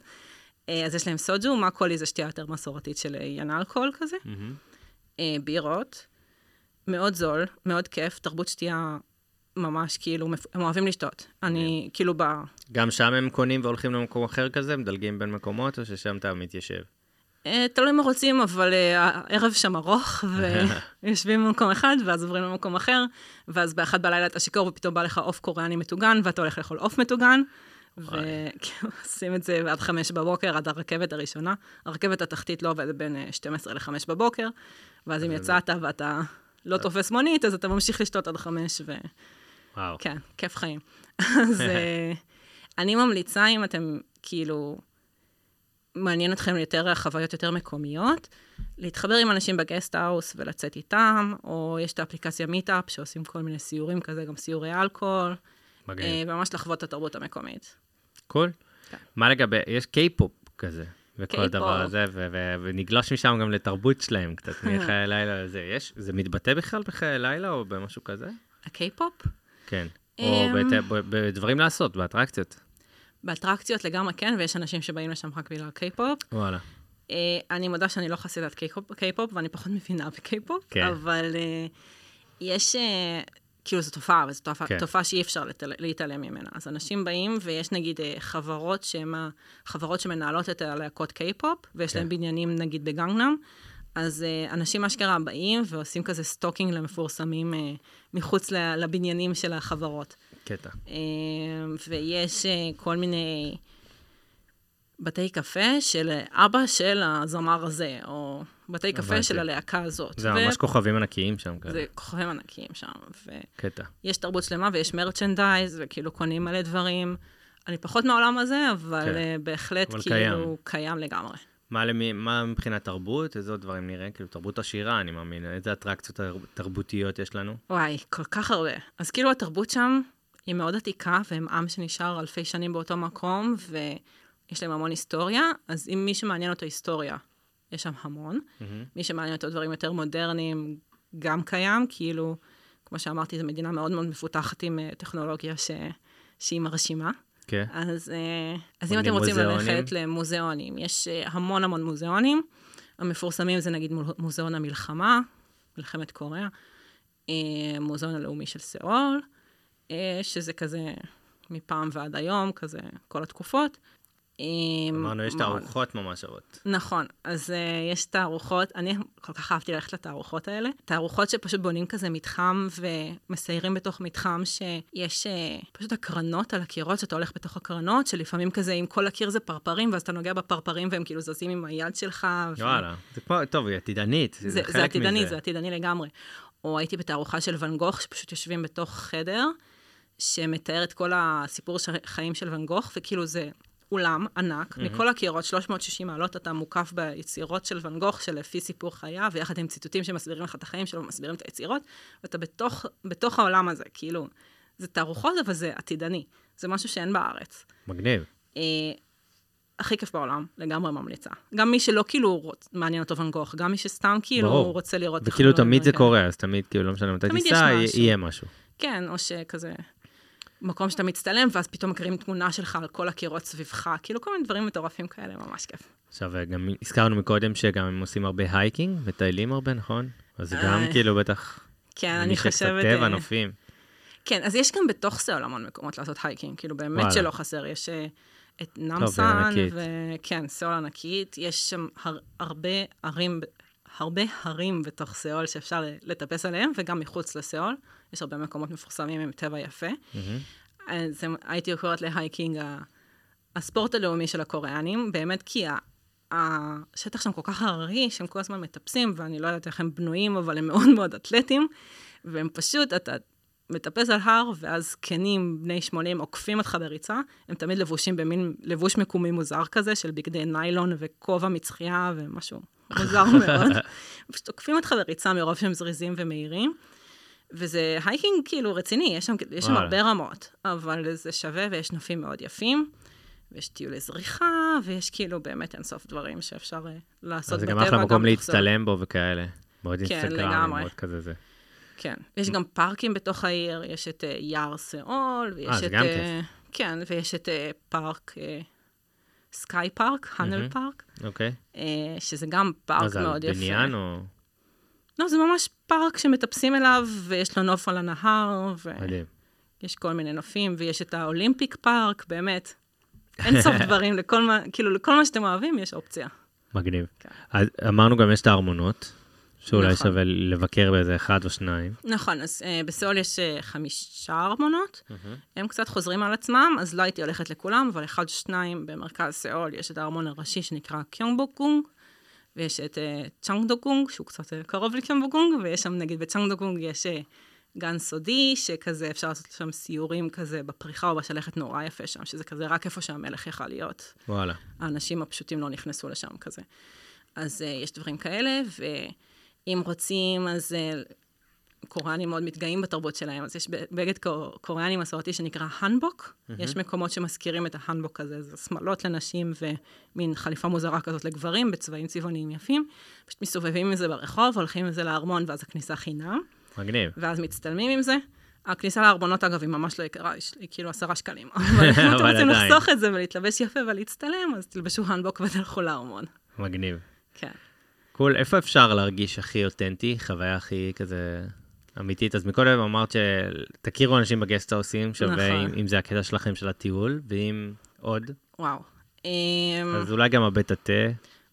אה, אז יש להם סוג'ו, מקולי זה שתייה יותר מסורתית של אה, ין אלכוהול כזה. אה, בירות, מאוד זול, מאוד כיף, תרבות שתייה ממש כאילו, הם אוהבים לשתות. אני כאילו ב... גם שם הם קונים והולכים למקום אחר כזה, מדלגים בין מקומות, או ששם אתה מתיישב? אה, תלוי מה רוצים, אבל אה, הערב שם ארוך, *laughs* ויושבים במקום אחד, ואז עוברים למקום אחר, ואז באחד בלילה אתה שיכור, ופתאום בא לך עוף קוריאני מטוגן, ואתה הולך לאכול עוף מטוגן, ועושים *laughs* את זה עד חמש בבוקר, עד הרכבת הראשונה. הרכבת התחתית לא עובדת בין אה, 12 ל-5 בבוקר, ואז אם יצאת ואתה לא תופס מונית, אז אתה ממשיך לשתות עד חמש, ו... וואו. כן, כיף חיים. *laughs* אז אה, אני ממליצה, אם אתם כאילו, מעניין אתכם יותר חוויות יותר מקומיות, להתחבר עם אנשים בגסט-האוס ולצאת איתם, או יש את האפליקציה מיטאפ שעושים כל מיני סיורים כזה, גם סיורי אלכוהול, מגניב. אה, ממש לחוות את התרבות המקומית. cool. כן. מה לגבי, יש קיי-פופ כזה, וכל. הדבר הזה, ו- ו- ונגלוש משם גם לתרבות שלהם קצת, *laughs* מחיי לילה וזה. יש, זה מתבטא בכלל בחיי לילה או במשהו כזה? הקיי-פופ? כן. או אמ, בדברים לעשות, באטרקציות. באטרקציות לגמרי כן, ויש אנשים שבאים לשם רק בגלל קיי-פופ. וואלה. אה, אני מודה שאני לא חסידת קיי-פופ, ואני פחות מבינה בקיי-פופ, כן. אבל אה, יש, אה, כאילו זו תופעה, וזו תופעה, כן. תופעה שאי אפשר לתל, להתעלם ממנה. אז אנשים באים, ויש נגיד חברות שהן החברות שמנהלות את הלהקות קיי-פופ, ויש כן. להם בניינים נגיד בגנגנם, אז אה, אנשים אשכרה באים ועושים כזה stalking למפורסמים אה, מחוץ לבניינים של החברות. קטע. אה, ויש אה, כל מיני בתי קפה של אבא של הזמר הזה, או בתי קפה. של הלהקה הזאת. זה ממש כוכבים ענקיים שם כזה. זה כוכבים ענקיים שם, קטע. ויש תרבות שלמה ויש merchandise, וכאילו קונים מלא דברים. אני פחות מהעולם הזה, אבל כן. אה, בהחלט אבל כאילו קיים. קיים לגמרי. מה, למי, מה מבחינת תרבות? איזה עוד דברים נראה? כאילו, תרבות עשירה, אני מאמין. איזה אטרקציות תר- תרבותיות יש לנו? וואי, כל כך הרבה. אז כאילו התרבות שם היא מאוד עתיקה, והם עם שנשאר אלפי שנים באותו מקום, ויש להם המון היסטוריה, אז אם מי שמעניין אותו היסטוריה, יש שם המון. מי שמעניין אותו דברים יותר מודרניים, גם קיים, כאילו, כמו שאמרתי, זו מדינה מאוד מאוד מפותחת עם אה, טכנולוגיה ש... שהיא מרשימה. כן. אז, אה, אז אם מוזיאונים. אתם רוצים ללכת למוזיאונים, יש אה, המון המון מוזיאונים. המפורסמים זה נגיד מו- מוזיאון המלחמה, מלחמת קוריאה, אה, מוזיאון הלאומי של סאול, שזה כזה מפעם ועד היום, כזה כל התקופות. אה, אמרנו, יש תערוכות ממש שוות. נכון, אז uh, יש תערוכות, אני כל כך אהבתי ללכת לתערוכות האלה. תערוכות שפשוט בונים כזה מתחם ומסיירים בתוך מתחם שיש uh, פשוט הקרנות על הקירות, שאתה הולך בתוך הקרנות, שלפעמים כזה, אם כל הקיר זה פרפרים, ואז אתה נוגע בפרפרים והם כאילו זזים עם היד שלך. ו- וואלה. זה כמו, טוב, היא עתידנית. זה, זה זה חלק עתידני, מזה. זה עתידני לגמרי. או הייתי בתערוכה של ואן גוך, שפשוט יושבים בתוך חדר, שמתאר את כל הסיפור של חיים של ואן גוך, וכאילו זה אולם ענק, mm-hmm. מכל הקירות, 360 מעלות, אתה מוקף ביצירות של ואן גוך, שלפי סיפור חייו, ויחד עם ציטוטים שמסבירים לך את החיים שלו, מסבירים את היצירות, ואתה בתוך, בתוך העולם הזה, כאילו, זה תערוכות, אבל זה עתידני. זה משהו שאין בארץ. מגניב. אה, הכי כיף בעולם, לגמרי ממליצה. גם מי שלא כאילו רוצ... מעניין אותו ואן גוך, גם מי שסתם כאילו ברור. רוצה לראות... וכאילו תמיד זה. קורה, אז תמיד, כאילו, לא משנה מתי תיסע. יהיה משהו. כן, או שכזה... מקום שאתה מצטלם, ואז פתאום מקרינים תמונה שלך על כל הקירות סביבך, כאילו כל מיני דברים מטורפים כאלה, ממש כיף. עכשיו, גם הזכרנו מקודם שגם הם עושים הרבה hiking, מטיילים הרבה, נכון? אז זה גם כאילו בטח... כן, מי אני חושבת... טבע, אה. כן, אז יש גם בתוך סאול המון מקומות לעשות hiking, כאילו באמת. שלא חסר, יש אה, את נמסן, ענקית. וכן, סאול ענקית, יש שם הר, הרבה ערים, הרבה הרים בתוך סאול שאפשר לטפס עליהם, וגם מחוץ לסאול, יש הרבה מקומות מפורסמים עם טבע יפה. אז הייתי קוראת ל hiking הספורט הלאומי של הקוריאנים, באמת כי השטח שם כל כך הררי, שהם כל הזמן מטפסים, ואני לא יודעת איך הם בנויים, אבל הם מאוד מאוד אתלטים, והם פשוט, אתה מטפס על הר, ואז זקנים בני 80 עוקפים אותך בריצה, הם תמיד לבושים במין לבוש מקומי מוזר כזה, של בגדי ניילון וכובע מצחייה ומשהו מוזר מאוד. *laughs* פשוט עוקפים אותך בריצה מרוב שהם זריזים ומהירים. וזה hiking כאילו רציני, יש שם, יש שם. הרבה רמות, אבל זה שווה ויש נופים מאוד יפים, ויש טיולי זריחה, ויש כאילו באמת אינסוף דברים שאפשר אה, לעשות אז זה בטבע. גם אחלה מקום. להצטלם בו וכאלה. מאוד כן, אינסטגרם. מאוד כזה זה. כן, יש גם פארקים בתוך העיר, יש את אה, יער סאול, ויש אה, זה את... גם אה, כן, ויש את פארק, סקאי פארק, האנל. פארק, אוקיי. שזה גם מה פארק זה, מאוד יפה. בניין או... לא, זה ממש פארק שמטפסים אליו, ויש לו נוף על הנהר, ו... מדהים. יש כל מיני נופים, ויש את ה Olympic Park, באמת. אין סוף *laughs* דברים, לכל מה, כאילו, לכל מה שאתם אוהבים יש אופציה. מגניב. כן. אז אמרנו גם יש את הארמונות, שאולי נכון. שווה לבקר באיזה אחד או שניים. נכון, אז אה, בסאול יש אה, חמישה ארמונות, הם קצת חוזרים על עצמם, אז לא הייתי הולכת לכולם, אבל אחד או שניים במרכז סאול, יש את הארמון הראשי שנקרא קיונבוקונג, ויש את אה, צ'אנגדוקונג, שהוא קצת אה, קרוב לקיונבוקונג, ויש שם, נגיד, בצ'אנגדוקונג יש אה, גן סודי, שכזה אפשר לעשות שם סיורים כזה בפריחה או בשלכת נורא יפה שם, שזה כזה רק איפה שהמלך יכל להיות. וואלה. האנשים הפשוטים לא נכנסו לשם כזה. אז uh, יש דברים כאלה, ואם רוצים, אז uh, קוריאנים מאוד מתגאים בתרבות שלהם, אז יש בגד קור- קוריאני מסורתי שנקרא הנבוק. Mm-hmm. יש מקומות שמזכירים את ההנבוק הזה, זה שמלות לנשים ומין חליפה מוזרה כזאת לגברים, בצבעים צבעוניים יפים. פשוט מסתובבים עם זה ברחוב, הולכים עם זה לארמון, ואז הכניסה חינם, מגניב. ואז מצטלמים עם זה. הכניסה לארמונות, אגב, היא ממש לא יקרה, היא כאילו עשרה שקלים. *laughs* אבל אם אתם רוצים. לחסוך את זה ולהתלבש יפה ולהצטלם, אז תלבשו הנבוק ותלכו לארמון. מגניב. כן. קול, איפה אפשר להרגיש הכי אותנטי, חוויה הכי כזה אמיתית? אז מקודם אמרת שתכירו אנשים בגסטהאוסים, שווה נכון. אם, אם זה הקטע שלכם של הטיול, ואם עוד, וואו. אמ, אז אולי גם הבית התה.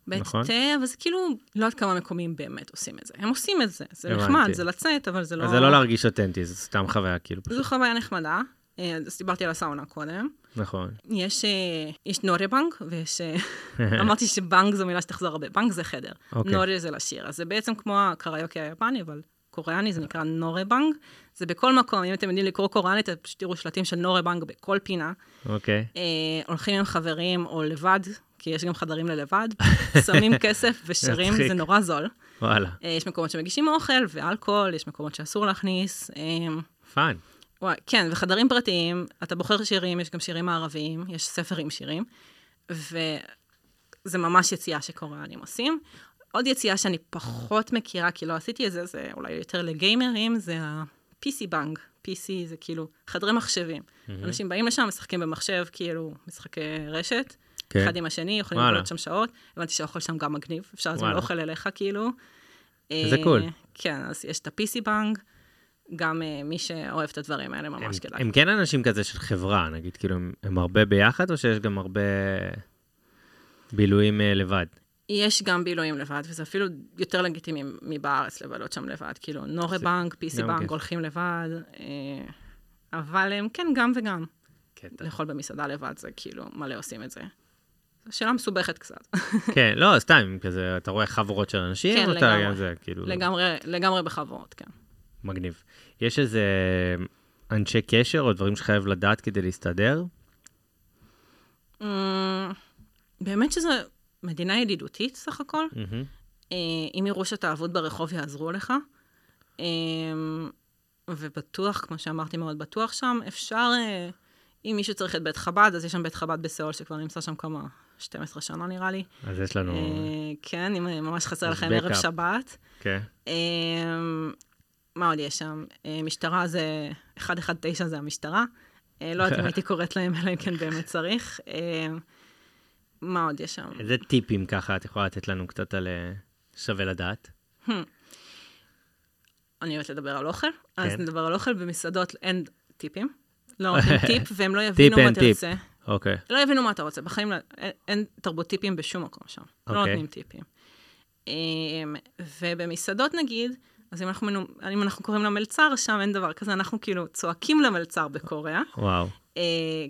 בית נכון. תה, אבל זה כאילו, לא יודעת כמה מקומיים באמת עושים את זה. הם עושים את זה, זה הבנתי. נחמד, זה לצאת, אבל זה לא... אז זה לא להרגיש אותנטי, זה סתם חוויה כאילו זו. חוויה נחמדה. אה, אז דיברתי על הסאונה קודם. נכון. יש, אה, יש נורי בנק, ויש... אה, *laughs* אמרתי שבנק זו מילה שתחזור הרבה. בנק זה חדר. אוקיי. נורי זה לשיר. אז זה בעצם כמו הקריוקי היפני, אבל קוריאני, זה נקרא נורי בנק. זה בכל מקום, אם אתם יודעים לקרוא קוריאנית, אתם פשוט תראו שלטים של נורי בנק בכל פינה. אוקיי. אה, הולכים עם חברים או לבד, כי יש גם חדרים ללבד, *laughs* שמים כסף ושרים. זה נורא זול. וואלה. אה, יש מקומות שמגישים אוכל ואלכוהול, יש מקומות שאסור להכניס. אה, fun. וואי, כן, וחדרים פרטיים, אתה בוחר שירים, יש גם שירים מערביים, יש ספר עם שירים, וזה ממש יציאה שקוריאנים עושים. עוד יציאה שאני פחות מכירה, כי לא עשיתי את זה, זה אולי יותר לגיימרים, זה ה-PC bang. PC זה כאילו חדרי מחשבים. אנשים באים לשם, משחקים במחשב, כאילו, משחקי רשת, כן. אחד עם השני, יכולים. לבלות שם שעות. הבנתי שהאוכל שם גם מגניב, אפשר להזמין וואלה. אוכל אליך, כאילו. איזה אה, קול. כן, אז יש את ה-PC בנג, גם אה, מי שאוהב את הדברים האלה ממש כדאי. הם כן אנשים כזה של חברה, נגיד, כאילו, הם, הם הרבה ביחד, או שיש גם הרבה בילויים אה, לבד? יש גם בילויים לבד, וזה אפילו יותר לגיטימי מבארץ לבלות שם לבד. כאילו, נורי זה בנק, גם בנק, כיף. הולכים לבד, אה, אבל הם כן, גם וגם. קטע. לאכול במסעדה לבד, זה כאילו, מלא עושים את זה. זו שאלה מסובכת קצת. *laughs* כן, לא, סתם, כזה, אתה רואה חבורות של אנשים, כן, לגמרי. זה, כאילו, לגמרי, לגמרי בחברות, כן. מגניב. יש איזה אנשי קשר או דברים שחייב לדעת כדי להסתדר? Mm, באמת שזו מדינה ידידותית סך הכל. אה, אם יראו שאתה אבוד ברחוב, יעזרו לך. אה, ובטוח, כמו שאמרתי, מאוד בטוח שם. אפשר, אה, אם מישהו צריך את בית חב"ד, אז יש שם בית חב"ד בסיאול שכבר נמצא שם כמה, 12 שנה נראה לי. אז יש לנו, כן, אם ממש חסר לכם ערב. שבת. כן. מה עוד יש שם? משטרה זה, 119 זה המשטרה. לא יודעת אם הייתי קוראת להם, אלא אם כן באמת צריך. מה עוד יש שם? איזה טיפים ככה את יכולה לתת לנו קצת על אה, שווה לדעת? אני אוהבת לדבר על אוכל, אז כן. נדבר על אוכל במסעדות, אין טיפים. לא נותנים *laughs* טיפ, והם לא יבינו מה אין טיפ. תרצה. אוקיי. לא יבינו מה אתה רוצה, בחיים לא, אין, אין תרבות טיפים בשום מקום שם. לא אוקיי. נותנים טיפים. אמ, ובמסעדות נגיד, אז אם אנחנו, אם אנחנו קוראים למלצר, שם אין דבר כזה, אנחנו כאילו צועקים למלצר בקוריאה. וואו. אה,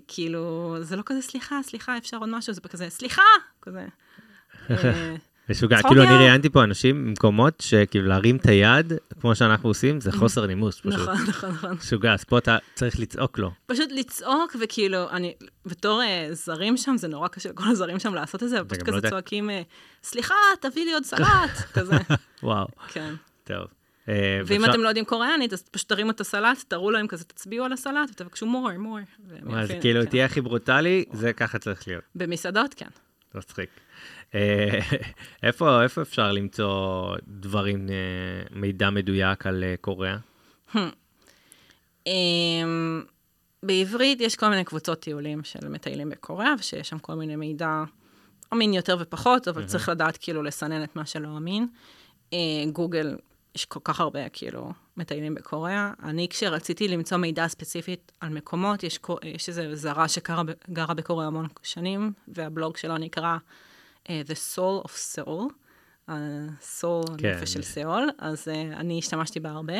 כאילו, זה לא כזה, סליחה, סליחה, אפשר עוד משהו, זה כזה, סליחה! כזה. *laughs* אה, משוגע, כאילו אני. ראיינתי פה אנשים במקומות שכאילו להרים את היד, כמו שאנחנו עושים, זה חוסר נימוס פשוט. נכון, נכון, נכון. משוגע, אז פה אתה צריך לצעוק לו. פשוט לצעוק, וכאילו, אני, בתור אה, זרים שם, זה נורא קשה לכל הזרים שם לעשות את זה, לא כזה יודע. צועקים, אה, סליחה, תביא לי עוד סלט, *laughs* כזה, וואו, כן. טוב. אה, ואם אתם לא יודעים קוריאנית, אז פשוט תרימו את הסלט, תראו להם כזה, תצביעו על הסלט, ותבקשו more, more. אז כאילו כן. תהיה הכי ברוטלי, זה ככה צריך להיות. במסעדות, כן. מצחיק. אה, *laughs* איפה אפשר למצוא דברים, אה, מידע מדויק על אה, קוריאה? אמ, בעברית יש כל מיני קבוצות טיולים של מטיילים בקוריאה, ושיש שם כל מיני מידע אמין יותר ופחות, אבל צריך לדעת כאילו לסנן את מה שלא אמין. גוגל, יש כל כך הרבה כאילו מטיילים בקוריאה. אני כשרציתי למצוא מידע ספציפית על מקומות, יש, יש איזו זרה שגרה בקוריאה המון שנים, והבלוג שלו נקרא אה, The Soul of Seoul, הסול, כן. הנפש של סאול, אז uh, אני השתמשתי בה הרבה.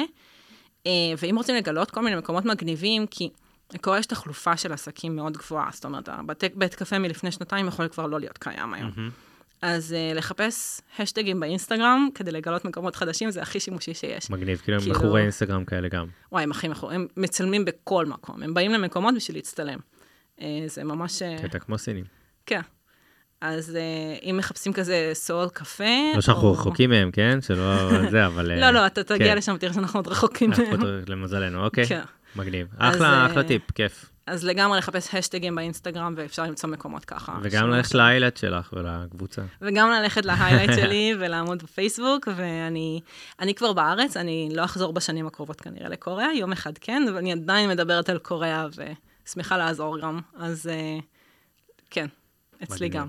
Uh, ואם רוצים לגלות כל מיני מקומות מגניבים, כי לקוריאה יש תחלופה של עסקים מאוד גבוהה, זאת אומרת, בית קפה מלפני שנתיים יכול כבר לא להיות קיים היום. אז uh, לחפש השטגים באינסטגרם כדי לגלות מקומות חדשים, זה הכי שימושי שיש. מגניב, כאילו הם כאילו- בחורי אינסטגרם כאלה גם. וואי, הם הכי מכורים, הם מצלמים בכל מקום, הם באים למקומות בשביל להצטלם. Uh, זה ממש... אה, קטע כמו סינים. כן. אז uh, אם מחפשים כזה סול קפה... לא שאנחנו או- רחוקים מהם, כן? שלא *laughs* זה, אבל... לא, לא, אתה תגיע כן. לשם, תראה שאנחנו עוד רחוקים מהם. למזלנו, אוקיי. כן. מגניב. אחלה, אחלה טיפ, כיף. אז לגמרי לחפש השטגים באינסטגרם, ואפשר למצוא מקומות ככה. וגם ללכת לאיילת שלך ולקבוצה. וגם ללכת להיילייט *laughs* שלי ולעמוד בפייסבוק, ואני אני כבר בארץ, אני לא אחזור בשנים הקרובות כנראה לקוריאה, יום אחד כן, אבל אני עדיין מדברת על קוריאה, ושמחה לעזור גם, אז אה, כן, אצלי. גם.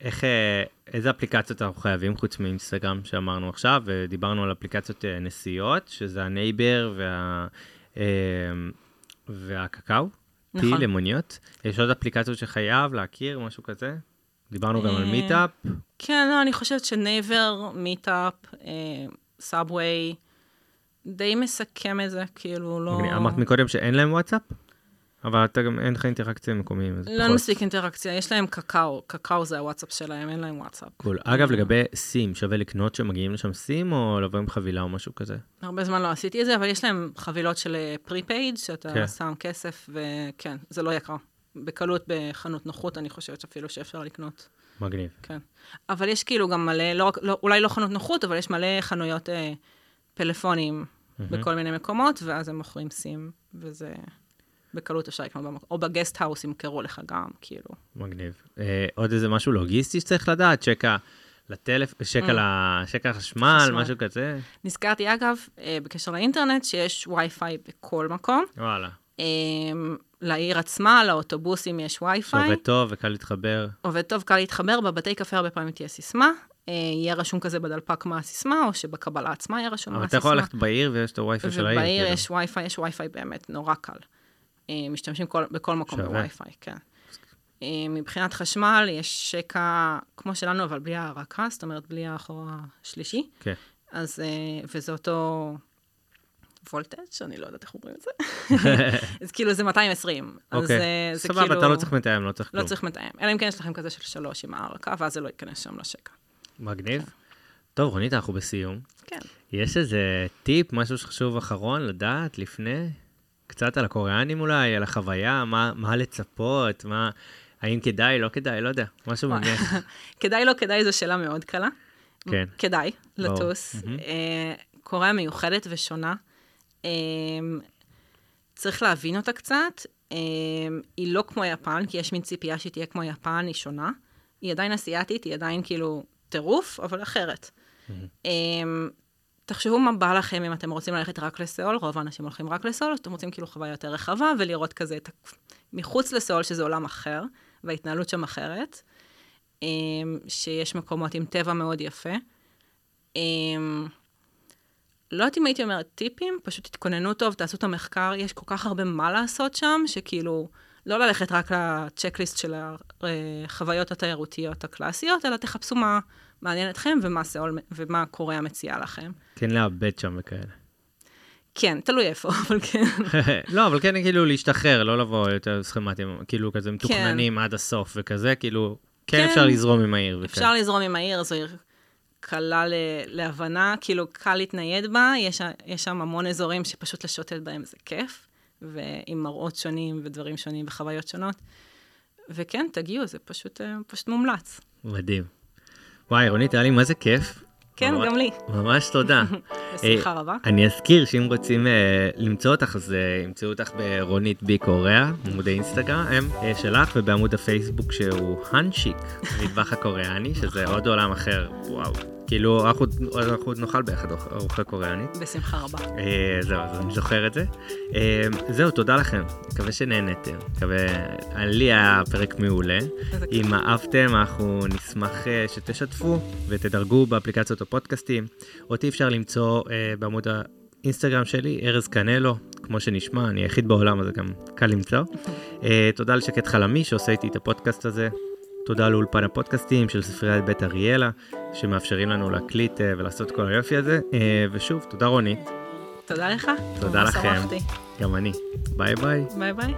איך, אה, איזה אפליקציות אנחנו חייבים חוץ מאינסטגרם שאמרנו עכשיו, ודיברנו על אפליקציות אה, נסיעות, שזה הנייבר וה... והקקאו, נכון. למוניות. יש עוד אפליקציות שחייב להכיר, משהו כזה? דיברנו גם על אה, Meetup. כן, לא, אני חושבת ש Naver, Meetup, Subway, די מסכם את זה, כאילו, לא... אמרת מקודם שאין להם וואטסאפ? אבל אתה גם אין לך אינטראקציה מקומיים, לא פחות. מספיק אינטראקציה, יש להם קקאו, קקאו זה הוואטסאפ שלהם, אין להם וואטסאפ. cool. אגב, לגבי סים, שווה לקנות שמגיעים לשם סים, או לבוא עם חבילה או משהו כזה? הרבה זמן לא עשיתי את זה, אבל יש להם חבילות של prepaid, שאתה כן. שם כסף, וכן, זה לא יקר. בקלות בחנות נוחות, אני חושבת אפילו שאפשר לקנות, מגניב. כן. אבל יש כאילו גם מלא, לא, לא, אולי לא חנות נוחות, אבל יש מלא חנויות אה, פלאפונים בכל מיני מקומות, ואז הם מוכרים סים, וזה בקלות אפשר לקנות במקום. או ב guest house ימכרו לך גם, כאילו. מגניב. אה, עוד איזה משהו לוגיסטי שצריך לדעת? צ'קה, לטלפ... שק Mm. על ה- שק החשמל, חשמל. משהו כזה? נזכרתי אגב, אה, בקשר לאינטרנט, שיש וי-פיי בכל מקום. וואלה. אה, לעיר עצמה, לאוטובוסים יש וי-פיי. שעובד טוב וקל להתחבר. עובד טוב, קל להתחבר, בבתי קפה הרבה פעמים תהיה סיסמה. אה, יהיה רשום כזה בדלפק מה הסיסמה, או שבקבלה עצמה יהיה רשום מה אבל הסיסמה. אתה יכול ללכת בעיר ויש את הווי-פיי של העיר. ובעיר כאילו. יש וי-פיי, יש וי-פיי באמת נורא קל. אה, משתמשים כל, בכל מקום שווה. בווי-פיי, כן. אה, מבחינת חשמל, יש שקע כמו שלנו, אבל בלי הרקה, זאת אומרת, בלי החור השלישי. כן. אז, אה, וזה אותו וולטג', אני לא יודעת איך אומרים את זה. *laughs* אז כאילו זה 220. אז אוקיי. אה, זה סבבה, כאילו... אתה לא צריך מתאם, לא צריך לא כלום. צריך מתאם. אלא אם כן יש לכם כזה של שלוש עם ההרקה, ואז זה לא ייכנס שם לשקע. מגניב. טוב, רונית, אנחנו בסיום. כן. יש איזה טיפ, משהו שחשוב אחרון לדעת לפני? קצת על הקוריאנים אולי, על החוויה, מה, מה לצפות, מה... האם כדאי, לא כדאי, לא יודע, משהו. מעניין. *laughs* כדאי, לא כדאי, זו שאלה מאוד קלה. כן. כדאי. לטוס. אה, קוריאה מיוחדת ושונה. אה, צריך להבין אותה קצת. אה, היא לא כמו יפן, כי יש מין ציפייה שהיא תהיה כמו יפן, היא שונה. היא עדיין אסיאתית, היא עדיין כאילו טירוף, אבל אחרת. אה, תחשבו מה בא לכם אם אתם רוצים ללכת רק לסאול, רוב האנשים הולכים רק לסאול, או שאתם רוצים כאילו חוויה יותר רחבה ולראות כזה את. מחוץ לסאול, שזה עולם אחר, וההתנהלות שם אחרת, אה, שיש מקומות עם טבע מאוד יפה. אה, לא יודעת אם הייתי אומרת טיפים, פשוט תתכוננו טוב, תעשו את המחקר, יש כל כך הרבה מה לעשות שם, שכאילו, לא ללכת רק לצ'קליסט של החוויות התיירותיות הקלאסיות, אלא תחפשו מה מעניין אתכם ומה, סאול, ומה קוריאה מציעה לכם. כן לאבד שם וכאלה. כן, תלוי איפה, *laughs* אבל כן. *laughs* לא, אבל כן כאילו להשתחרר, לא לבוא יותר סכמטיים, כאילו כזה מתוכננים עד הסוף וכזה, כאילו, כן כן. אפשר לזרום עם העיר. וכן. אפשר לזרום עם העיר, זו עיר קלה ל- להבנה, כאילו קל להתנייד בה, יש, יש שם המון אזורים שפשוט לשוטט בהם זה כיף, ועם מראות שונים ודברים שונים וחוויות שונות. וכן, תגיעו, זה פשוט, אה, פשוט מומלץ. מדהים. וואי, רונית, היה לי מה זה כיף. כן, ממש- גם לי, ממש תודה. *laughs* בשמחה אה, רבה. אני אזכיר שאם רוצים אה, למצוא אותך, אז אה, ימצאו אותך ברונית בי קוריאה, בעמוד האינסטגרם אה, שלך, ובעמוד הפייסבוק שהוא הנשיק, *laughs* מטבח הקוריאני, שזה עוד עולם אחר, וואו. כאילו, אנחנו נאכל ביחד ארוחה קוריאנית. בשמחה רבה. אה, זהו, אז אני זוכר את זה. אה, זהו, תודה לכם. מקווה שנהנתם. מקווה... לי היה פרק מעולה. אם אהבתם, אנחנו נשמח אה, שתשתפו ותדרגו באפליקציות הפודקאסטים. אותי אפשר למצוא אה, בעמוד האינסטגרם שלי, ארז קנלו, כמו שנשמע, אני היחיד בעולם, אז גם קל למצוא. אה, תודה לשקט חלמי שעושה איתי את הפודקאסט הזה. תודה לאולפן הפודקאסטים של ספריית בית אריאלה, שמאפשרים לנו להקליט אה, ולעשות כל היופי הזה. אה, ושוב, תודה רונית, תודה לך. תודה לכם. שמחתי. גם אני. ביי ביי. ביי ביי.